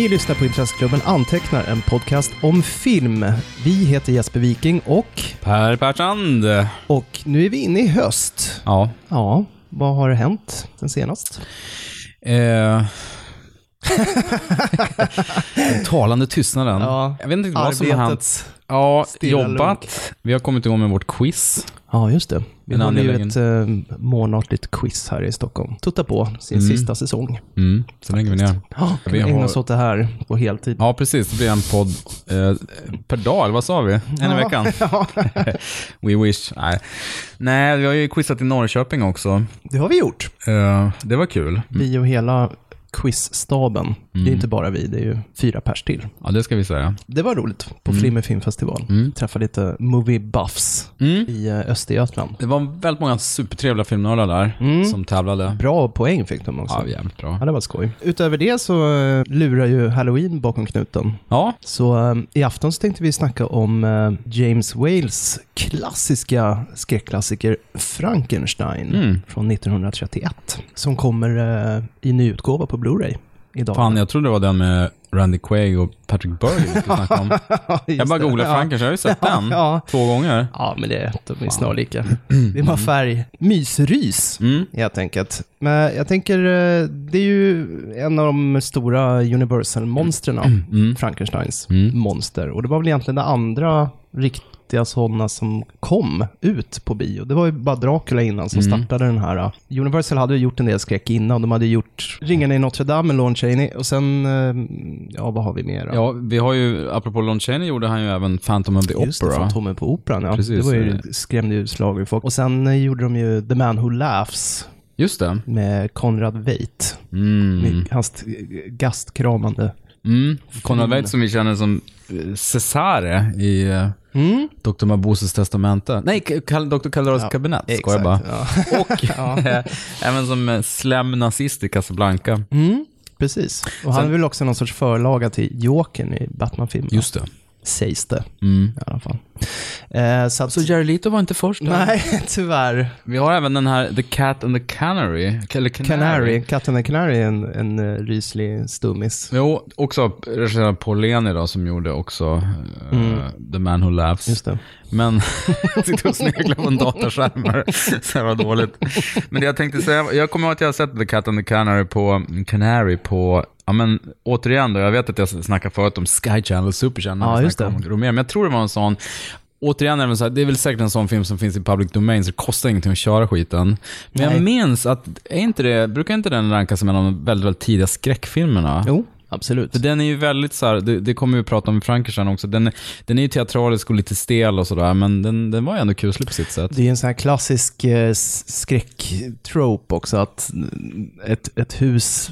Ni lyssnar på Intresseklubben Antecknar, en podcast om film. Vi heter Jesper Viking och, Per Persand. och nu är vi inne i höst. Ja. Ja, vad har hänt sen senast? Eh. Den talande tystnaden. Ja, Jag vet inte vad som har hänt. Ja, jobbat. Vi har kommit igång med vårt quiz. Ja, just det. Vi har ju ett eh, månatligt quiz här i Stockholm. Tutta på sin Mm. sista säsong. Mm, så lägger vi ner. Ja, Vi ägna oss åt det här på heltid. Ja, precis. Det blir en podd eh, per dag, eller vad sa vi? En i veckan. Ja, We wish. Nej. Nej, vi har ju quizat i Norrköping också. det har vi gjort. Eh, det var kul. Vi och hela quizstaben. Det är Mm. inte bara vi, det är ju fyra pers till. Ja, det ska vi säga. Det var roligt på Mm. Flimmer Filmfestival. Mm. Träffade lite movie buffs Mm. i eh, Östergötland. Det var väldigt många supertrevliga filmnördar där Mm. som tävlade. Bra poäng fick de också. Ja, Ja, jävligt bra. det var skoj. Utöver det så eh, lurar ju Halloween bakom knuten. Ja, Så eh, i afton så tänkte vi snacka om eh, James Wales klassiska skräckklassiker Frankenstein Mm. från 1931. Som kommer eh, i nyutgåva på Blu-ray idag. fan jag trodde det var den med Randy Quaid och Patrick Burger vi skulle snacka om. Jag bara googlade Frankenstein, jag har ju sett den Ja. två gånger. Ja, men det, de är snarlika. Det är bara färg. Mysrys, Mm. helt enkelt. Men jag tänker, eh, det är ju en av de stora Universal-monstren, Mm. Frankensteins Mm. monster. Och det var väl egentligen det andra riktiga sådana som kom ut på bio. Det var ju bara Dracula innan som Mm. startade den här. Universal hade ju gjort en del skräck innan. De hade gjort Ringarna i Notre Dame med Lon Chaney och sen, eh, ja vad har vi mer då? Ja, vi har ju, apropå Lon Chaney gjorde han ju även Phantom of the Just det, Opera. Fantomen på Operan, ja. Precis. det var ju, skrämde ju slag i folk. Och sen eh, gjorde de ju The Man Who Laughs Just det. med Konrad Veidt. Mm. Hans gastkramande. Mm. Konrad Veidt som vi känner som eh, Cesare i eh, Mm, Dr. Maboses testamente. Nej, Dr. Calderos Ja, kabinett, ska jag bara. Ja. Och Ja. även som eh, slem nazist i Casablanca. Mm, precis. Och han Sen- är väl också någon sorts förlaga till Jokern i Batman-filmen. Just det. Sägs det Mm. i alla fall. Eh, så att, Så Jared Leto var inte först där. nej, tyvärr. Vi har även den här The Cat and the Canary. Eller Canary. Canary, Katten and Canary är en, en uh, ryslig stummis. Jo, också regisserad Paul Leni då, som gjorde också eh, Mm. The Man Who Laughs. Just det. Men, sitter och sneglar på en dataskärm så här var dåligt. Men det jag tänkte säga, jag kommer ihåg att jag har sett The Cat and the Canary på, Canary på, ja men återigen då, jag vet att jag snackade förut om Sky Channel, Super Channel, Ja, just det. om Romer, men jag tror det var en sån, Återigen, är det, så här, det är väl säkert en sån film som finns i public domain, så det kostar ingenting att köra skiten. Men Nej. jag minns att, är inte det, brukar inte den rankas som en av de väldigt, väldigt tidiga skräckfilmerna? Jo, absolut. För den är ju väldigt så här, det, det kommer vi att prata om i Frankenstein också, den, den är ju teatralisk och lite stel och sådär, men den, den var ju ändå kuslig på sitt sätt. Det är en sån här klassisk eh, s- skräcktrope också, att ett, ett hus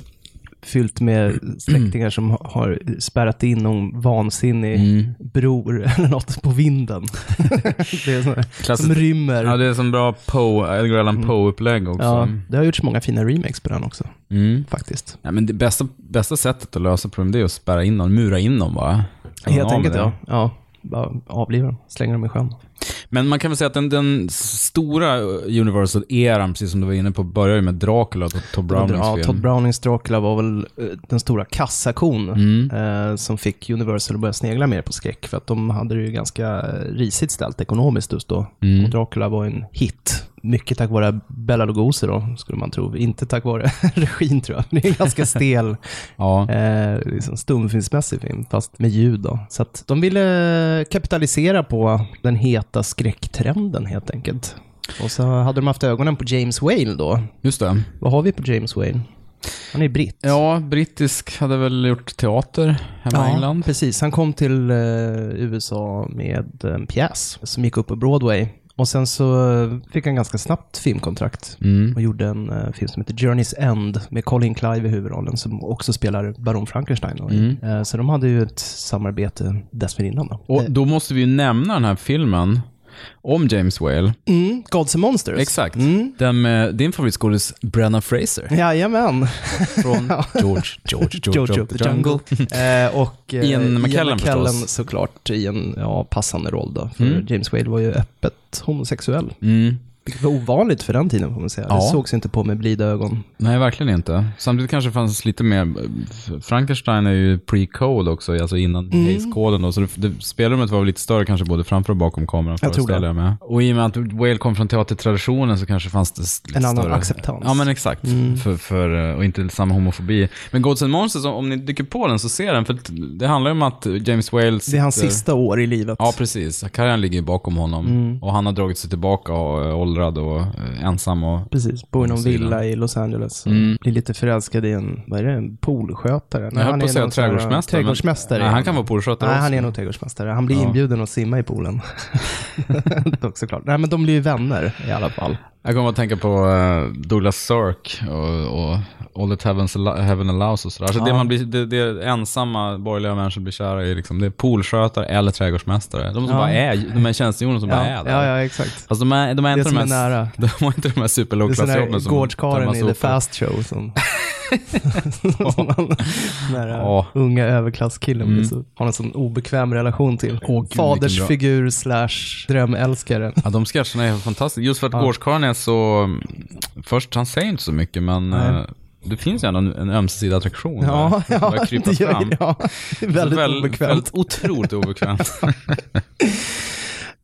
fyllt med släktingar som ha- har spärrat in någon vansinnig Mm. bror eller något på vinden. det är här, som rymmer. Ja, det är som bra Poe, Edgar Allan Poe-upplägg också. Ja, det har gjorts många fina remakes på den också, Mm. faktiskt. Ja, men det bästa, bästa sättet att lösa problem det är att spärra in dem, mura in dem bara. Helt enkelt, ja. ja. Bara avliva dem, slänga dem i sjön. Men man kan väl säga att den, den stora Universal-eran, precis som du var inne på, börjar med Dracula och Todd Brownings ja, film. Todd Brownings Dracula var väl eh, den stora kassakon Mm. eh, som fick Universal att börja snegla mer på skräck. För att de hade det ju ganska risigt ställt ekonomiskt just då. Mm. Och Dracula var en hit. Mycket tack vare Bela Lugosi då, skulle man tro. Inte tack vare regin tror jag. Det är en ganska stel Ja. eh, liksom stumfilmsmässig film, fast med ljud då. Så att de ville kapitalisera på den heta skräcktrenden helt enkelt. Och så hade de haft ögonen på James Whale då. Just det. Vad har vi på James Whale? Han är britt. Ja, brittisk hade väl gjort teater hemma i England. precis. Han kom till eh, USA med en pjäs som gick upp på Broadway. Och sen så fick han ganska snabbt filmkontrakt Mm. och gjorde en eh, film som heter Journey's End med Colin Clive i huvudrollen som också spelar Baron Frankenstein. Mm. Eh, så de hade ju ett samarbete dessförinnan. Då. Och då måste vi ju nämna den här filmen om James Whale. Mm, Gods and Monsters. Exakt. Mm. Den med din favoritskådis Brenna Fraser. Jajamän. Från George, George, George, Jojo of the Jungle. eh, och eh, Ian McKellen förstås. såklart i en ja, passande roll då. För Mm. James Whale var ju öppet homosexuell. Mm. Vilket var ovanligt för den tiden får man säga. Ja. Det sågs inte på med blida ögon. Nej, verkligen inte. Samtidigt kanske det fanns lite mer... Frankenstein är ju pre-code också, alltså innan Mm. Hays-koden då. Så det, det, spelrummet var väl lite större kanske både framför och bakom kameran Jag föreställer jag mig. Och i och med att Whale kom från teatertraditionen så kanske fanns det lite En annan större... acceptans. Ja, men exakt. För, för, och inte samma homofobi. Men Gods and Monsters, om ni dyker på den så ser den, för det handlar ju om att James Whale Det är hans sitter- sista år i livet. Ja, precis. Karriären ligger bakom honom. Mm. Och han har dragit sig tillbaka och är åldrad och eh, ensam och... Precis, bor i någon villa i Los Angeles. Mm. Blir lite förälskad i en, vad är det, en poolskötare? Jag höll han på att säga här trädgårdsmästare. men- Trädgårdsmästare. Nej, han kan vara poolskötare Nej, han är nog trädgårdsmästare. Han blir Ja. inbjuden att simma i poolen. Dock såklart. Nej, men de blir ju vänner i alla fall. Jag kommer att tänka på eh, Douglas Sirk och, och All that heavens, heaven allows och sådär. Så Ja. det, man blir, det, det ensamma borgerliga människor blir kära i, liksom, det är poolskötare eller trädgårdsmästare. De som Ja. bara är, de är tjänstehjonen som bara Ja, är där. ja, ja, exakt. Fast de är, de är Det inte som de här, nära. de har inte de här Det är superlågklassjobben som gårdskaren tömmer i The. Fast Show som... som man, den där Ja. unga överklasskillen Mm. så, har en sån obekväm relation till. Gud, Fadersfigur slash drömälskare. Ja, de sketcherna är fantastiska. Just för att Ja. gårdskarlen är så... Först, han säger inte så mycket, men Nej. eh, det finns ju ändå en, en ömsesidig attraktion Ja, där. ja, det, gör- fram. ja, det är väldigt Väl- obekvämt. Väldigt otroligt obekvämt.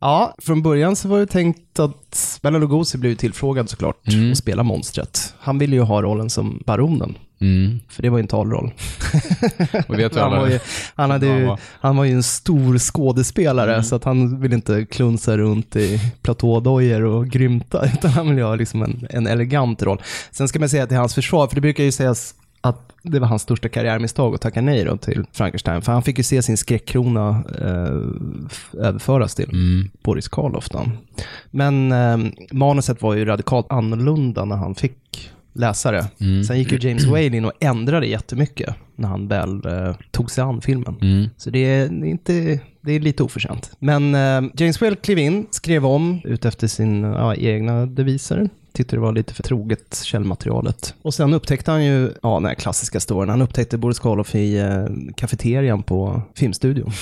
Ja, från början så var det tänkt att Bela Lugosi blev tillfrågad såklart Mm. att spela monstret. Han ville ju ha rollen som baronen, Mm. för det var ju en talroll. Han, var ju, han, hade Ja, ju, va. han var ju en stor skådespelare, Mm. så att han ville inte klunsa runt i platådojor och grymta, utan han ville ha liksom en, en elegant roll. Sen ska man säga till hans försvar, för det brukar ju sägas att det var hans största karriärmisstag att tacka nej då till Frankenstein. För han fick ju se sin skräckkrona eh, överföras till Mm. Boris Karloff. Då. Men eh, manuset var ju radikalt annorlunda när han fick läsare. Mm. Sen gick ju James Whale in och ändrade jättemycket när han väl eh, tog sig an filmen. Mm. Så det är, inte, det är lite oförtjänt. Men eh, James Whale klev in, skrev om ut efter sin ja, egna deviser. Tyckte det var lite för troget källmaterialet. Och sen upptäckte han ju, ja den här klassiska storyn, han upptäckte Boris Karloff i eh, kafeterian på filmstudion.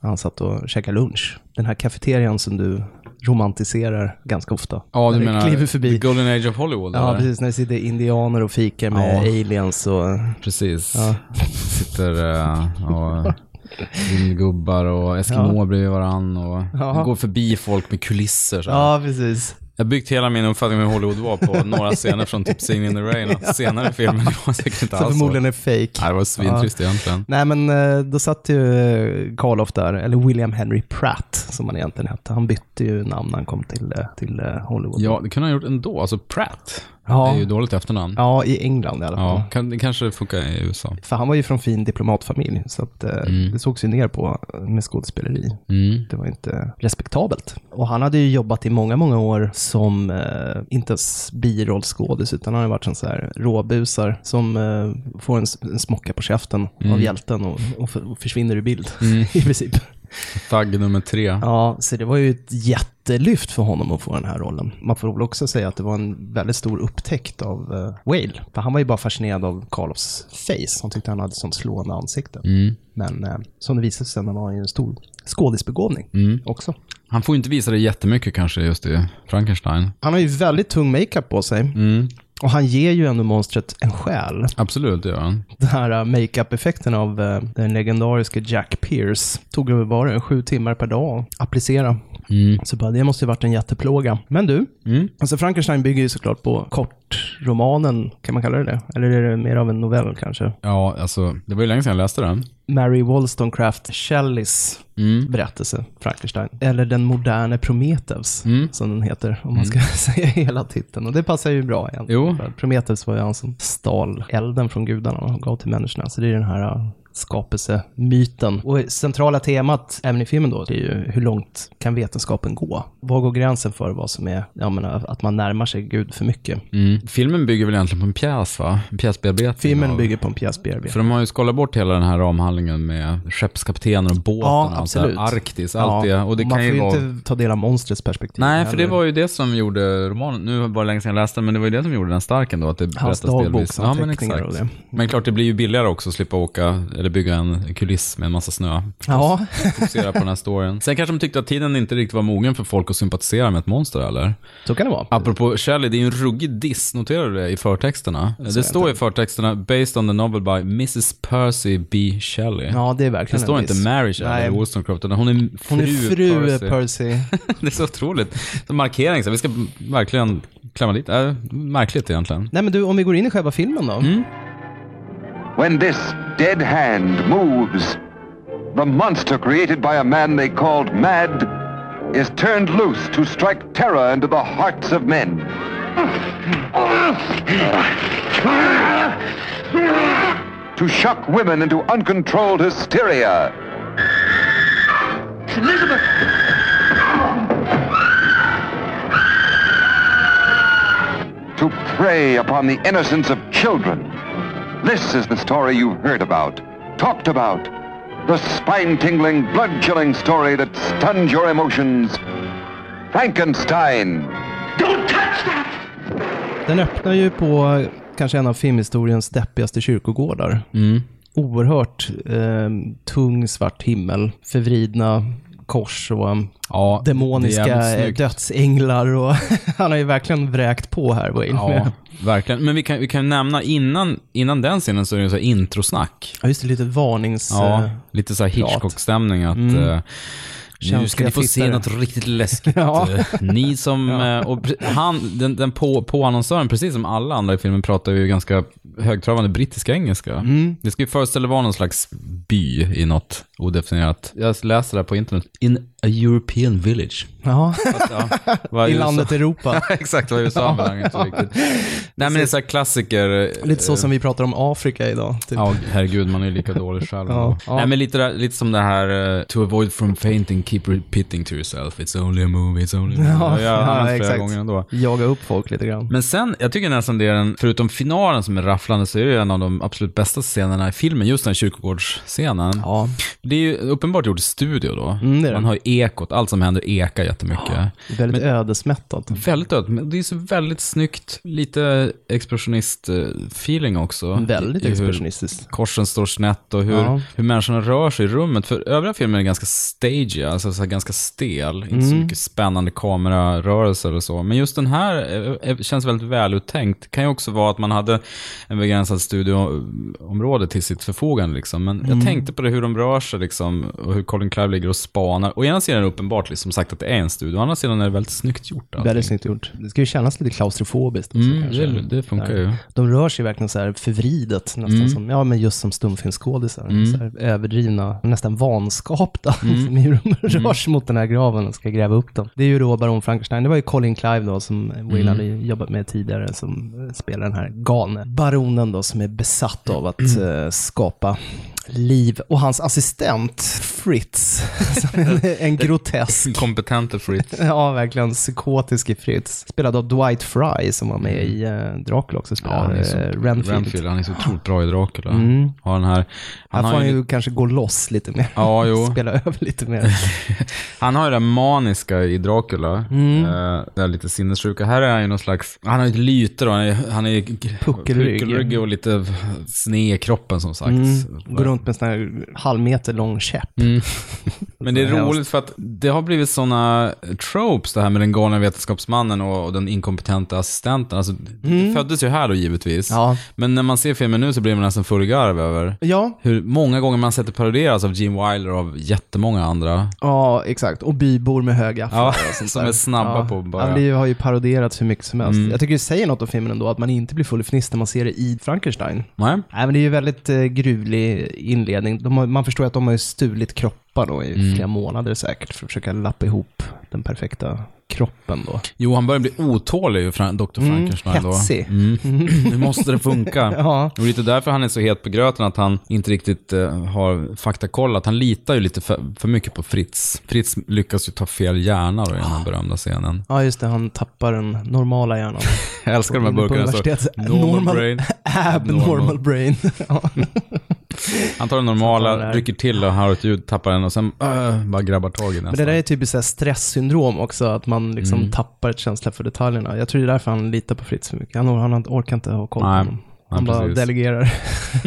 Han satt och käkade lunch. Den här kafeterian som du romantiserar ganska ofta. Ja, du menar kliver förbi. The Golden Age of Hollywood? Ja, eller? precis. När det sitter indianer och fikar med Ja. aliens och... Precis. Ja. Sitter uh, och vildgubbar och Eskimo bredvid varann och Ja. går förbi folk med kulisser. Så. Ja, precis. Jag har byggt hela min uppfattning om hur Hollywood var på några scener från typ Singin' in the Rain och senare i filmen var säkert inte alls förmodligen så. är fake. Nej, det var svintrist egentligen. Nej, men eh, då satt ju eh, Karloff där, eller William Henry Pratt som han egentligen hette. Han bytte ju namn när han kom till, eh, till Hollywood. Ja, det kunde han ha gjort ändå. Alltså Pratt Ja. är ju dåligt efternamn. Ja, i England i alla fall. Ja, kan, det kanske funkar i USA. För han var ju från fin diplomatfamilj, så att, eh, Mm. det sågs ju ner på med skådespeleri. Mm. Det var inte respektabelt. Och han hade ju jobbat i många, många år som, eh, inte ens birollskådis, utan han har varit en så här råbusar som eh, får en, en smocka på käften av Mm. hjälten och, och, för, och försvinner ur bild, Mm. i princip. Thug nummer tre. Ja, så det var ju ett jättelyft för honom att få den här rollen. Man får väl också säga att det var en väldigt stor upptäckt av uh, Whale. För han var ju bara fascinerad av Karloffs face. Han tyckte han hade sånt slående ansikte. Mm. Men eh, som det visade sig sen var han ju en stor skådisbegåvning Mm. också. Han får inte visa det jättemycket kanske just i Frankenstein. Han har ju väldigt tung makeup på sig. Mm. Och han ger ju ändå monstret en själ. Absolut, det gör han. Den här uh, makeup-effekten av uh, den legendariska Jack Pierce tog var det, sju timmar per dag att applicera. Mm. Så bara, det måste ju varit en jätteplåga. Men du, Mm. alltså Frankenstein bygger ju såklart på kortromanen, kan man kalla det det? Eller är det mer av en novell kanske? Ja, alltså, det var ju länge sedan jag läste den. Mary Wollstonecraft Shelleys Mm. berättelse, Frankenstein. Eller Den moderne Prometheus, Mm. som den heter, om man ska säga hela titeln. Och det passar ju bra egentligen. Jo. Prometheus var ju han som stal elden från gudarna och gav till människorna. Så det är den här skapelsemyten. Och centrala temat, även i filmen då, det är ju hur långt kan vetenskapen gå? Var går gränsen för vad som är, jag menar, att man närmar sig Gud för mycket? Mm. Filmen bygger väl egentligen på en pjäs va? En pjäsbearbetning. Filmen av- bygger på en pjäsbearbetning. För de har ju skalat bort hela den här ramhandlingen med skeppskaptenen och båten Ja, allt här. absolut. Arktis, allt det. Och det man kan får ju ju vara... inte ta del av monstrets perspektiv. Nej, för det heller. var ju det som gjorde romanen, nu var det länge sedan jag läste den, men det var ju det som gjorde den stark ändå, att det Hans berättas delvis. Ja, men dagboksanteckningar och exakt. det. Men klart, det blir ju billigare också att slippa åka, eller bygga en kuliss med en massa snö. Ja, Fokusera på den här storyn. Sen kanske de tyckte att tiden inte riktigt var mogen för folk att sympatisera med ett monster, eller? så kan det vara. Apropå Shelley, det är ju en ruggig diss, noterar du det i förtexterna? Det står i förtexterna, based on the novel by Mrs. Percy B. Shelley. Ja, det är det verkligen står en inte diss. Mary Shelley Nej. i Wollstonecraft, utan hon är fru, Hon är fru Percy. Percy. det är så otroligt. Som markering, så vi ska verkligen klämma dit. Äh, märkligt egentligen. Nej men du, om vi går in i själva filmen då. Mm. When this dead hand moves, the monster created by a man they called Mad is turned loose to strike terror into the hearts of men. To shock women into uncontrolled hysteria. to prey upon the innocence of children. This is the story you've heard about, talked about. The spine-tingling, blood-chilling story that stuns your emotions. Frankenstein. Den öppnar ju på kanske en av filmhistoriens deppigaste kyrkogårdar. Mm. Oerhört eh, tung svart himmel, förvridna kors och Ja, det är demoniska eh, dödsänglar och han har ju verkligen vräkt på här, Wayne. Ja, verkligen. Men vi kan, vi kan nämna, innan, innan den scenen så är det så här introsnack. Ja, just det, lite varnings... Ja, eh, lite så här. Hitchcock-stämning att Mm. Nu ska ni få se fittare. något riktigt läskigt. Ja. Eh, Ni som, eh, och han, den, den på, på annonsören, precis som alla andra i filmen, pratar ju ganska högtravande brittiska engelska. Mm. Det ska ju föreställa vara någon slags by i något odefinierat. Jag läste det här på internet. In a European village. Ja, Ja, vad i USA- landet Europa. Exakt, vad USA menar inte riktigt. Nej men det är så här klassiker. Lite så eh, som vi pratar om Afrika idag. Typ. Ja, herregud, man är ju lika dålig själv. Ja, ja. Nej, men lite, lite som det här, eh, to avoid from fainting, keep repeating to yourself, it's only a movie, it's only a movie. Ja, jag har ja, exakt. gånger ändå. Jaga upp folk lite grann. Men sen, jag tycker nästan det är den, förutom finalen som är rafflande, så är det en av de absolut bästa scenerna i filmen, just den här kyrkogårdsscenen. Ja, Det är ju uppenbart gjort i studio då. Mm, det är det. Man har ju ekot, allt som händer ekar jättemycket. väldigt ödesmättat. Väldigt men det är så väldigt snyggt, lite expressionist-feeling också. Väldigt expressionistiskt. korsen står snett och hur, Ja. hur människorna rör sig i rummet. För övriga filmer är ganska stagey, alltså så ganska stel. Inte så Mm. mycket spännande kamerarörelser och så. Men just den här är, är, känns väldigt väluttänkt. Kan ju också vara att man hade en begränsad studioområde till sitt förfogande. Liksom. Men Mm. jag tänkte på det, hur de rör sig liksom, och hur Colin Clive ligger och spanar. Å ena sidan är det uppenbart liksom, sagt att det är en studio, å andra sidan är det väldigt snyggt gjort. allting. Väldigt snyggt gjort. Det ska ju kännas lite klaustrofobiskt också Mm, det, det funkar Där. ju. De rör sig verkligen så här förvridet, nästan Mm. som, ja men just som stumfilmsskådisar. Mm. Så här överdrivna, nästan vanskapta, som hur de rör sig mot den här graven och ska gräva upp dem. Det är ju då Baron Frankenstein, det var ju Colin Clive då som Wayne Mm. hade jobbat med tidigare, som spelar den här galne baronen då som är besatt av att Mm. eh, skapa liv. Och hans assistent, Fritz, en, en grotesk Kompetente Fritz. Ja, verkligen psykotisk i Fritz. Spelad av Dwight Fry som var med i uh, Dracula också. Mm. Ja, han Spelar, är så, eh, Renfield. Han är så otroligt bra i Dracula. Mm. Har den här, Här han, får har han ju, kanske gå loss lite mer. Ja, jo. Spela över lite mer. han har ju det maniska i Dracula. Mm. Eh, det är lite sinnessjuka. Här är han ju någon slags, han har ju lyte då, han är, han är Puckelrygg. puckelrygg och lite sned i kroppen som sagt. Mm. Går runt med en sån här halvmeter lång käpp. Mm. Men det är roligt för att det har blivit sådana tropes det här med den galna vetenskapsmannen och, och den inkompetenta assistenten. Alltså, Det föddes ju här då givetvis. Mm. Ja. Men när man ser filmen nu så blir man nästan full garv över Ja, hur många gånger man sett det parodieras av Gene Wilder och av jättemånga andra. ja, exakt. Och bybor med höga Ja, och sånt som är snabba ja. på att bara- Ja, det har ju parodierats hur mycket som helst. Mm. Jag tycker det säger något om filmen ändå, att man inte blir full i fniss när man ser det i Frankenstein. Nej? Nej, men det är ju väldigt eh, gruvlig inledning. Har, man förstår att de har stulit kroppar då i Mm. flera månader säkert för att försöka lappa ihop den perfekta kroppen då. Jo, han börjar bli otålig, Fra- Dr. Frankenstein då. hetsig. Mm. Nu måste det funka. Ja. Och lite därför han är så het på gröten, att han inte riktigt eh, har faktakollat. Han litar ju lite för, för mycket på Fritz. Fritz lyckas ju ta fel hjärna då i den här berömda scenen. Ja, just det. Han tappar den normala hjärnan. Jag älskar de här burkarna. Normal, Normal- brain. Abnormal brain. Han tar den normala, rycker till och har ett ljud, tappar den och sen äh, bara grabbar tag i den. Men det där är typiskt så här stresssyndrom också, att man liksom Mm. tappar ett känsla för detaljerna. Jag tror det är därför han litar på Fritz så mycket. Han, han orkar inte ha koll på honom. Han bara precis. delegerar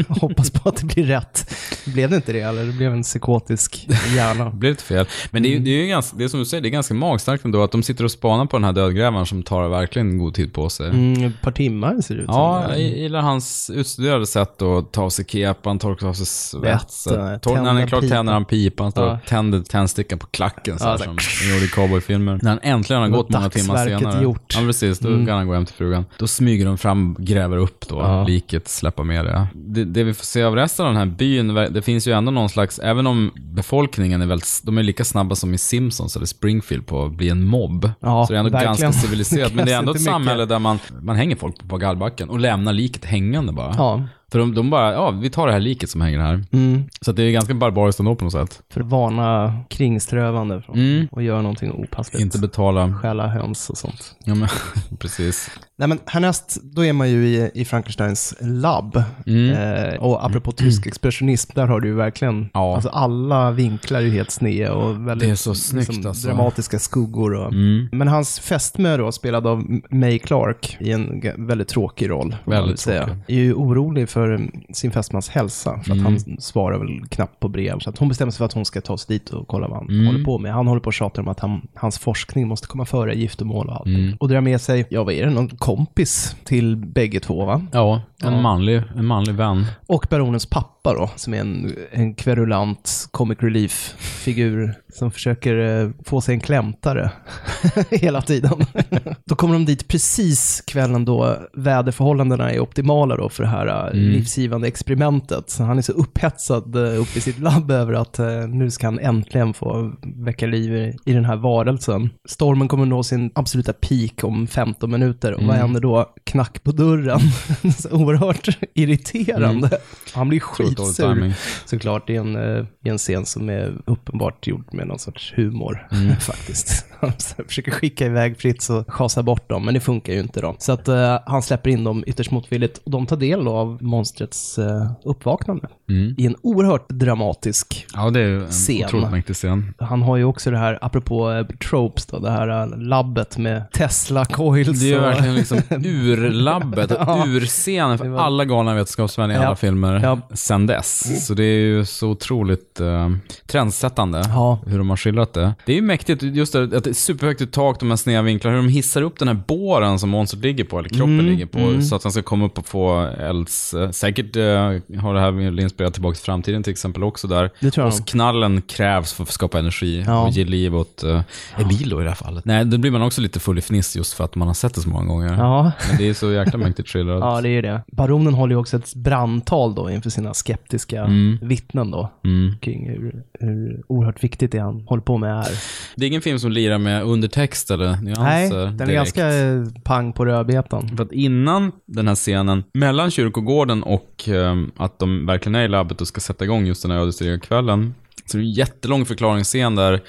hoppas på att det blir rätt. Blev det inte det, eller det blev en psykotisk hjärna. Det blir lite fel. Men det är, det är ju ganska, det är som du säger, det är ganska magstarkt ändå att de sitter och spanar på den här dödgrävaren som tar verkligen god tid på sig. Mm, ett par timmar ser det ut Ja, jag gillar hans utstuderade sätt att ta av sig kepan, torka av sig Tor- När han är pipan. tänder han pipan, han står Ja. tänder tändstickan på klacken så Ja, här, som de gjorde i cowboyfilmer. När han äntligen har gått många timmar senare. gjort. Ja, precis. Då Mm. kan han gå hem till frugan. Då smyger de fram, gräver upp då, Ja. Liket, släppa med det. det. Det vi får se av resten av den här byn, det finns ju ändå någon slags, även om befolkningen är väldigt, de är lika snabba som i Simpsons eller Springfield på att bli en mobb. Ja, så det är ändå verkligen. ganska civiliserat. Men det är ändå ett mycket. samhälle där man, man hänger folk på gallbacken och lämnar liket hängande bara. Ja. För de, de bara, ja, vi tar det här liket som hänger här. Mm. Så det är ganska barbariskt ändå på något sätt. För att varna kringströvande från Mm. och göra någonting opassligt. Inte betala. Stjäla höns och sånt. Ja, men, precis. Nej men härnäst, då är man ju i, i Frankensteins labb. Mm. Eh, och apropå tysk expressionism, där har du ju verkligen, Ja. alltså alla vinklar är ju helt sneda och väldigt Det är så snyggt, liksom, alltså. dramatiska skuggor. Och, Mm. Men hans fästmö då, spelad av May Clark, i en väldigt tråkig roll, Väldigt väl säga. tråkig. Är ju orolig för mm, sin fästmans hälsa, för att Mm. han svarar väl knappt på brev. Så att hon bestämmer sig för att hon ska ta sig dit och kolla vad han Mm. håller på med. Han håller på och tjatar om att han, hans forskning måste komma före giftermål och allting. Mm. Och drar med sig, ja vad är det, någon kompis till bägge två va? Ja, en, Ja. Manlig, en manlig vän. Och baronens pappa då, som är en, en kverulant comic relief-figur som försöker eh, få sig en klämtare hela tiden. då kommer de dit precis kvällen då väderförhållandena är optimala då för det här eh, Mm. livsgivande experimentet. Så han är så upphetsad eh, uppe i sitt labb över att eh, nu ska han äntligen få väcka liv i, den här varelsen. Stormen kommer nå sin absoluta peak om 15 minuter och vad Mm. händer då? Knack på dörren. så oerhört irriterande. Han blir skitsur såklart i en, eh, en scen som är uppenbart gjord med någon sorts humor Mm. faktiskt. Han försöker skicka iväg Fritz och schasa bort dem, men det funkar ju inte då. Så att eh, han släpper in dem ytterst motvilligt och de tar del av monstrets eh, uppvaknande Mm. i en oerhört dramatisk Ja, det är ju en Scen. otroligt mäktig scen. han har ju också det här, apropå eh, tropes då, det här eh, labbet med Tesla coils Det är ju och... verkligen liksom urlabbet, Ja. urscenen för alla galna vetenskapsmän i alla Ja. filmer Ja. sen dess. Så det är ju så otroligt uh, trendsättande Ja. hur de har skildrat det. Det är ju mäktigt, just det, att är superhögt tak, de här sneda vinklarna, hur de hissar upp den här båren som monstret ligger på, eller kroppen Mm, ligger på, mm. så att han ska komma upp och få elds... eh, säkert uh, har det här inspirerat tillbaka till framtiden till exempel också där. Det tror jag och knallen krävs för att skapa energi Ja. och ge liv åt uh, Emilio i det här fallet. Nej, då blir man också lite full i fniss just för att man har sett det så många gånger. Ja. Men det är så jäkla mäktigt skildrat. Ja, det är det. Baronen håller ju också ett brandtal då inför sina skeptiska Mm. vittnen då. Mm. Kring hur, hur oerhört viktigt det han håller på med här. Det är ingen film som lirar med undertext eller nyanser Nej, den är direkt. ganska eh, pang på rödbetan. För att innan den här scenen, mellan kyrkogården och ehm, att de verkligen är i labbet och ska sätta igång just den här ödesdigra kvällen, så det är en jättelång förklaringsscen där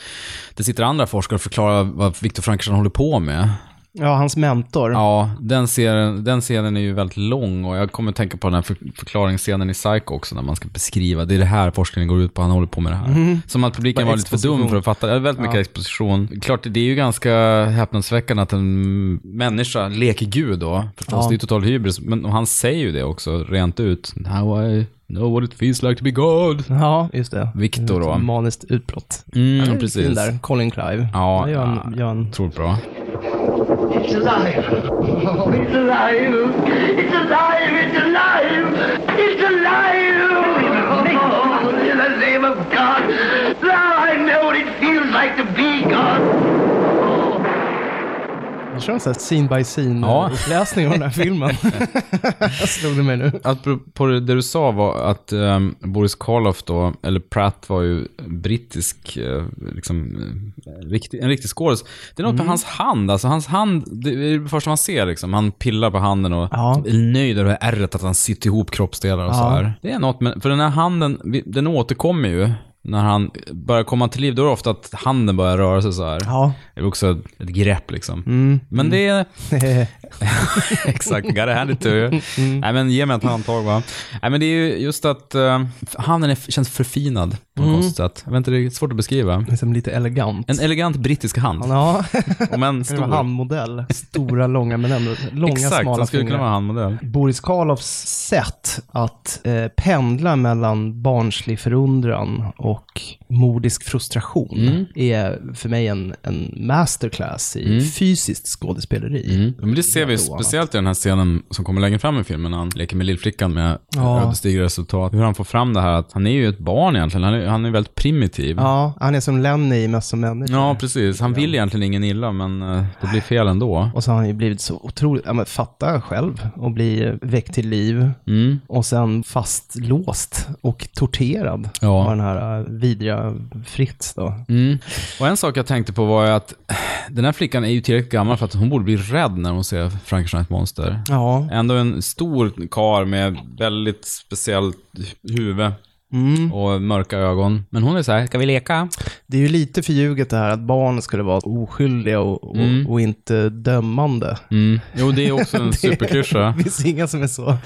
det sitter andra forskare och förklarar vad Viktor Frankenstein håller på med. Ja, hans mentor. Ja, den scenen, den scenen är ju väldigt lång och jag kommer tänka på den här för, förklaringsscenen i Psycho också när man ska beskriva, det är det här forskningen går ut på, han håller på med det här. Som att publiken var lite för dum för att fatta, det är väldigt mycket Ja. exposition. Klart, det är ju ganska häpnadsväckande att en människa leker gud då, förstås, Ja. det är ju total hybris, men han säger ju det också rent ut. How I know what it feels like to be God. Ja, just det. Victor då. Maniskt utbrott. Mm, precis. där, Colin Clive. Ja, Han gör en, gör en Otroligt bra. It's alive. Oh, it's alive. It's alive. It's alive. It's alive. Oh, in the name of God. Now I know what it feels like to be God. Jag kör en sån här scene by scene Ja. av den här filmen. Slog det mig nu. Apropå det du sa var att ehm, Boris Karloff då, eller Pratt var ju brittisk, eh, liksom, eh, riktig, en riktig skådis. Det är något Mm. med hans hand, alltså hans hand, det är det första man ser liksom. Han pillar på handen och Ja. är nöjd över ärret att han sitter ihop kroppsdelar och Ja. så här. Det är något med, för den här handen, vi- den återkommer ju. När han börjar komma till liv, då är det ofta att handen börjar röra sig så här. Ja. Det är också ett grepp liksom. Mm. Men det är, Exakt, gotta hand it to you. Mm. Nej men ge mig ett handtag va. Nej men det är ju just att uh, handen är, känns förfinad på Mm. något konstigt sätt. Jag vet inte, det är svårt att beskriva. Liksom lite elegant. En elegant brittisk hand. Ja, Om det stor. handmodell. Stora, långa, men ändå långa, Exakt, smala skulle fingrar. kunna vara handmodell. Boris Karloffs sätt att eh, pendla mellan barnslig förundran och modisk frustration Mm. är för mig en, en masterclass i Mm. fysiskt skådespeleri. Mm. Men det ser vi oanat. speciellt i den här scenen som kommer längre fram i filmen när han leker med lillflickan med Ja. ödesdigra resultat. Hur han får fram det här att han är ju ett barn egentligen. Han är, han är väldigt primitiv. Ja, han är som Lenny mest som människa. Ja, precis. Han vill egentligen ingen illa, men eh, det blir fel ändå. Och så har han ju blivit så otroligt, ja men fatta själv och bli eh, väckt till liv Mm. och sen fastlåst och torterad Ja. av den här vidriga Fritz då. Mm. Och en sak jag tänkte på var att den här flickan är ju tillräckligt gammal för att hon borde bli rädd när hon ser Frankensteins monster. Ja. Ändå en stor kar med väldigt speciellt huvud Mm. och mörka ögon. Men hon är så här, ska vi leka? Det är ju lite förljuget det här att barn skulle vara oskyldiga och, Mm. och inte dömande. Mm. Jo, det är också en superklyscha. Det finns inga som är så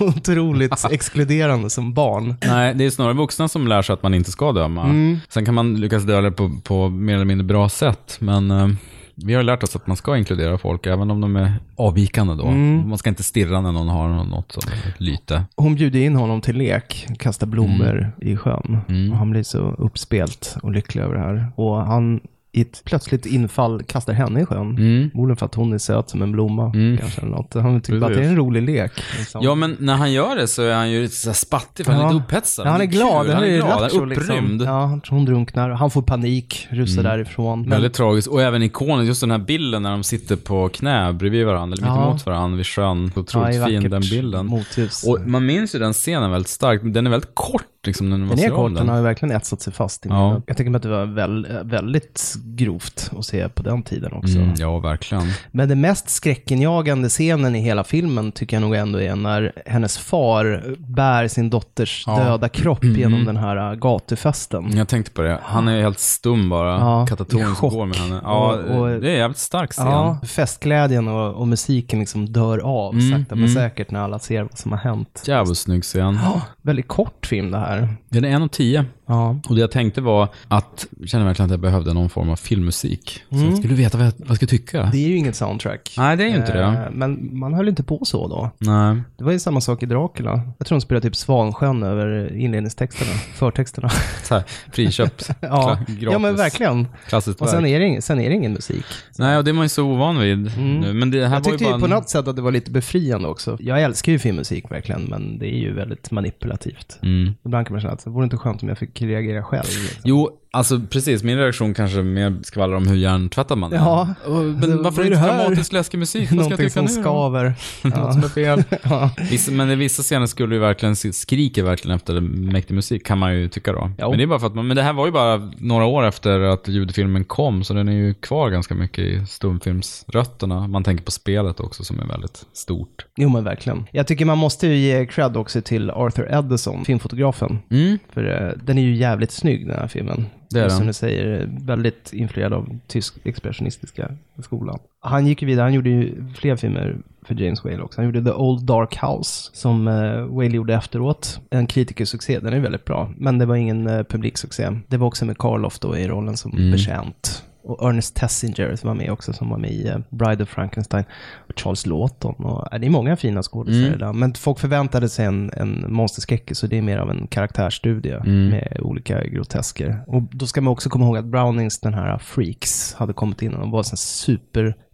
otroligt exkluderande som barn. Nej, det är snarare vuxna som lär sig att man inte ska döma. Mm. Sen kan man lyckas döda det på, på mer eller mindre bra sätt, men eh, vi har lärt oss att man ska inkludera folk, även om de är avvikande då. Mm. Man ska inte stirra när någon har något som lyte. Hon bjuder in honom till lek, kasta blommor i sjön. Mm. Och han blir så uppspelt och lycklig över det här. Och han i ett plötsligt infall kastar henne i sjön. Mm. Förmodligen för att hon är söt som en blomma, Mm. kanske eller något. Han tycker bara att det är en rolig lek. liksom. Ja, men när han gör det så är han ju lite så spattig, för han är Ja. lite upphetsad. Ja, han är glad, han är glad, han är upprymd. Liksom. Ja, han hon drunknar. Han får panik, rusar därifrån. Men, Väldigt tragiskt. Och även ikoniskt, just den här bilden när de sitter på knä bredvid varandra, eller Ja. mittemot varandra vid sjön. Ja, otroligt i fin den bilden. Motljus. Och man minns ju den scenen väldigt starkt. Den är väldigt kort liksom när man den ser om den. den har ju verkligen etsat sig fast i Ja. Jag tänker mig att det var väl, väldigt grovt att se på den tiden också. Mm, ja, verkligen. Men den mest skräckinjagande scenen i hela filmen tycker jag nog ändå är när hennes far bär sin dotters Ja. Mm. döda kropp genom den här äh, gatufesten. Jag tänkte på det. Han är helt stum bara. Ja, Katatonisk går med henne. Ja, Och- och- det är en jävligt stark scen. Ja, festglädjen och, och musiken liksom dör av Mm, sakta men mm. säkert när alla ser vad som har hänt. Jävligt snygg scen. Ja, väldigt kort film det här. Den är en av tio. Ja. Och det jag tänkte var att, jag känner verkligen att jag behövde någon form av filmmusik. Så jag skulle veta vad jag, vad jag ska tycka. Mm. Det är ju inget soundtrack. Nej, det är ju inte det. Eh, Men man höll inte på så då. Nej. Det var ju samma sak i Dracula. Jag tror de spelade typ Svansjön över inledningstexterna, förtexterna. Så här, friköpt. ja. Gratis. ja, men verkligen. Klassiskt Och sen är, det sen är det ingen musik. Nej, och det är man ju så ovan vid nu. Men det här Jag var tyckte ju bara... på något sätt att det var lite befriande också. Jag älskar ju filmmusik verkligen, men det är ju väldigt manipulativt. Mm. Ibland kan man känna att det vore inte skönt om jag fick reagera själv. Liksom. Jo, alltså precis. Min reaktion kanske mer skvallrar om hur hjärntvättad man är. Ja. Alltså, Men vad varför är inte det här? dramatisk läskig musik? Vad ska jag Någonting som nu skaver. Något som är fel. Ja. Vissa, men i vissa scener skulle ju verkligen, skriker verkligen efter mäktig musik, kan man ju tycka då. Jo. Men det är bara för att man, men det här var ju bara några år efter att ljudfilmen kom, så den är ju kvar ganska mycket i stumfilmsrötterna. Man tänker på spelet också som är väldigt stort. Jo men verkligen. Jag tycker man måste ju ge cred också till Arthur Edison, filmfotografen. Mm. För eh, den är ju jävligt snygg den här filmen. Det är. Som du säger, väldigt influerad av tysk expressionistiska skolan. Han gick ju vidare, han gjorde ju fler filmer för James Whale också. Han gjorde The Old Dark House som eh, Whale gjorde efteråt. En kritikersuccé, den är väldigt bra. Men det var ingen eh, publiksuccé. Det var också med Karloff då i rollen som Mm. betjänt. Och Ernest Tessinger som var med också, som var med i eh, Bride of Frankenstein. Och Charles Lawton. Och, eh, det är många fina skådespelare Mm. Men folk förväntade sig en, en monsterskräckis, så det är mer av en karaktärsstudie Mm. med olika grotesker. Och då ska man också komma ihåg att Brownings, den här Freaks, hade kommit in och var en sån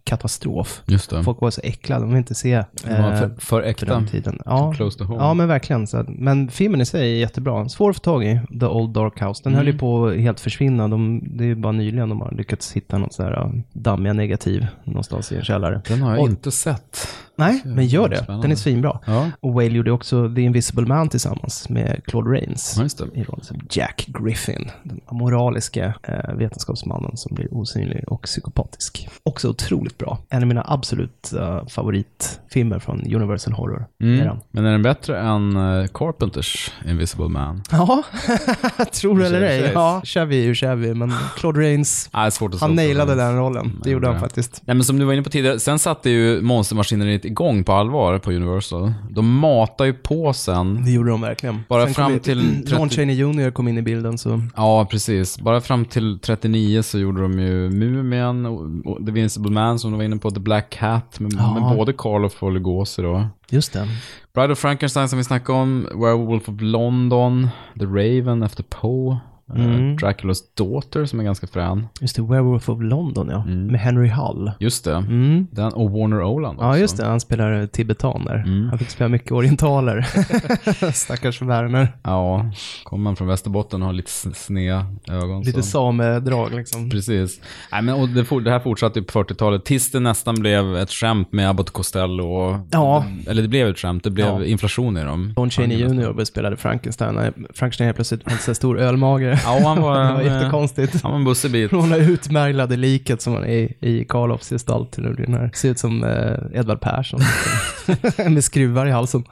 katastrof. Just det. Folk var så äcklade, de ville inte se eh, för, för för äkta. tiden. Ja, Close to home. ja men verkligen. Så, men filmen i sig är jättebra. Svår att få tag i, The Old Dark House. Den höll Mm. ju på att helt försvinna. De, det är ju bara nyligen de har lyckats hitta något så här uh, dammiga negativ någonstans i en källare. Den har jag Och- inte sett. Nej, men gör det. spännande. Den är svinbra. Ja, Och Whale gjorde också The Invisible Man tillsammans med Claude Rains. ja. I rollen som Jack Griffin, den moraliska eh, vetenskapsmannen som blir osynlig och psykopatisk. Också otroligt bra. En av mina absolut eh, favoritfilmer från Universal Horror. Mm. Eran. Men är den bättre än uh, Carpenters Invisible Man? Ja, tror du eller ej. Ja, Chevy är Chevy, men Claude Rains, att han nailade den. rollen. Det gjorde han bra. faktiskt. Nej men som du var inne på tidigare, sen satte ju monstermaskineriet igång på allvar på Universal. De matar ju på sen. Det gjorde de verkligen. Bara Sen fram till 30 Ron Chaney Jr kom in i bilden, så Ja, precis. Bara fram till 39 så gjorde de ju Mumien, The Invincible Man som du var inne på, The Black Cat, med, Ja. med både Karloff och Lugosi då. just det. Bride of Frankenstein som vi snackade om, Werewolf of London, The Raven efter Poe, Mm. Draculas Daughter som är ganska frän. Just det, Werewolf of London, ja. Med Henry Hull. Just det. Mm. Den, och Warner Oland också. Ja, just det. Han spelar tibetaner. Mm. Han fick spela mycket orientaler. Stackars Werner. Ja, kommer man från Västerbotten och har lite sneda ögon. Lite så. samedrag liksom. Precis. Nej, men, och det, for, det här fortsatte på 40-talet tills det nästan blev ett skämt med Abbott Costello. Och, Ja. Eller det blev ett skämt, det blev Ja. inflation i dem. Ron Chaney Jr. spelade Frankenstein. Frankenstein helt plötsligt så stor ölmage. Ja, han var, det var eh, jättekonstigt. Han var en bussebit. Från det utmärglade liket som är i Karloffs gestalt till den här. Ser ut som eh, Edvard Persson. Med skruvar i halsen.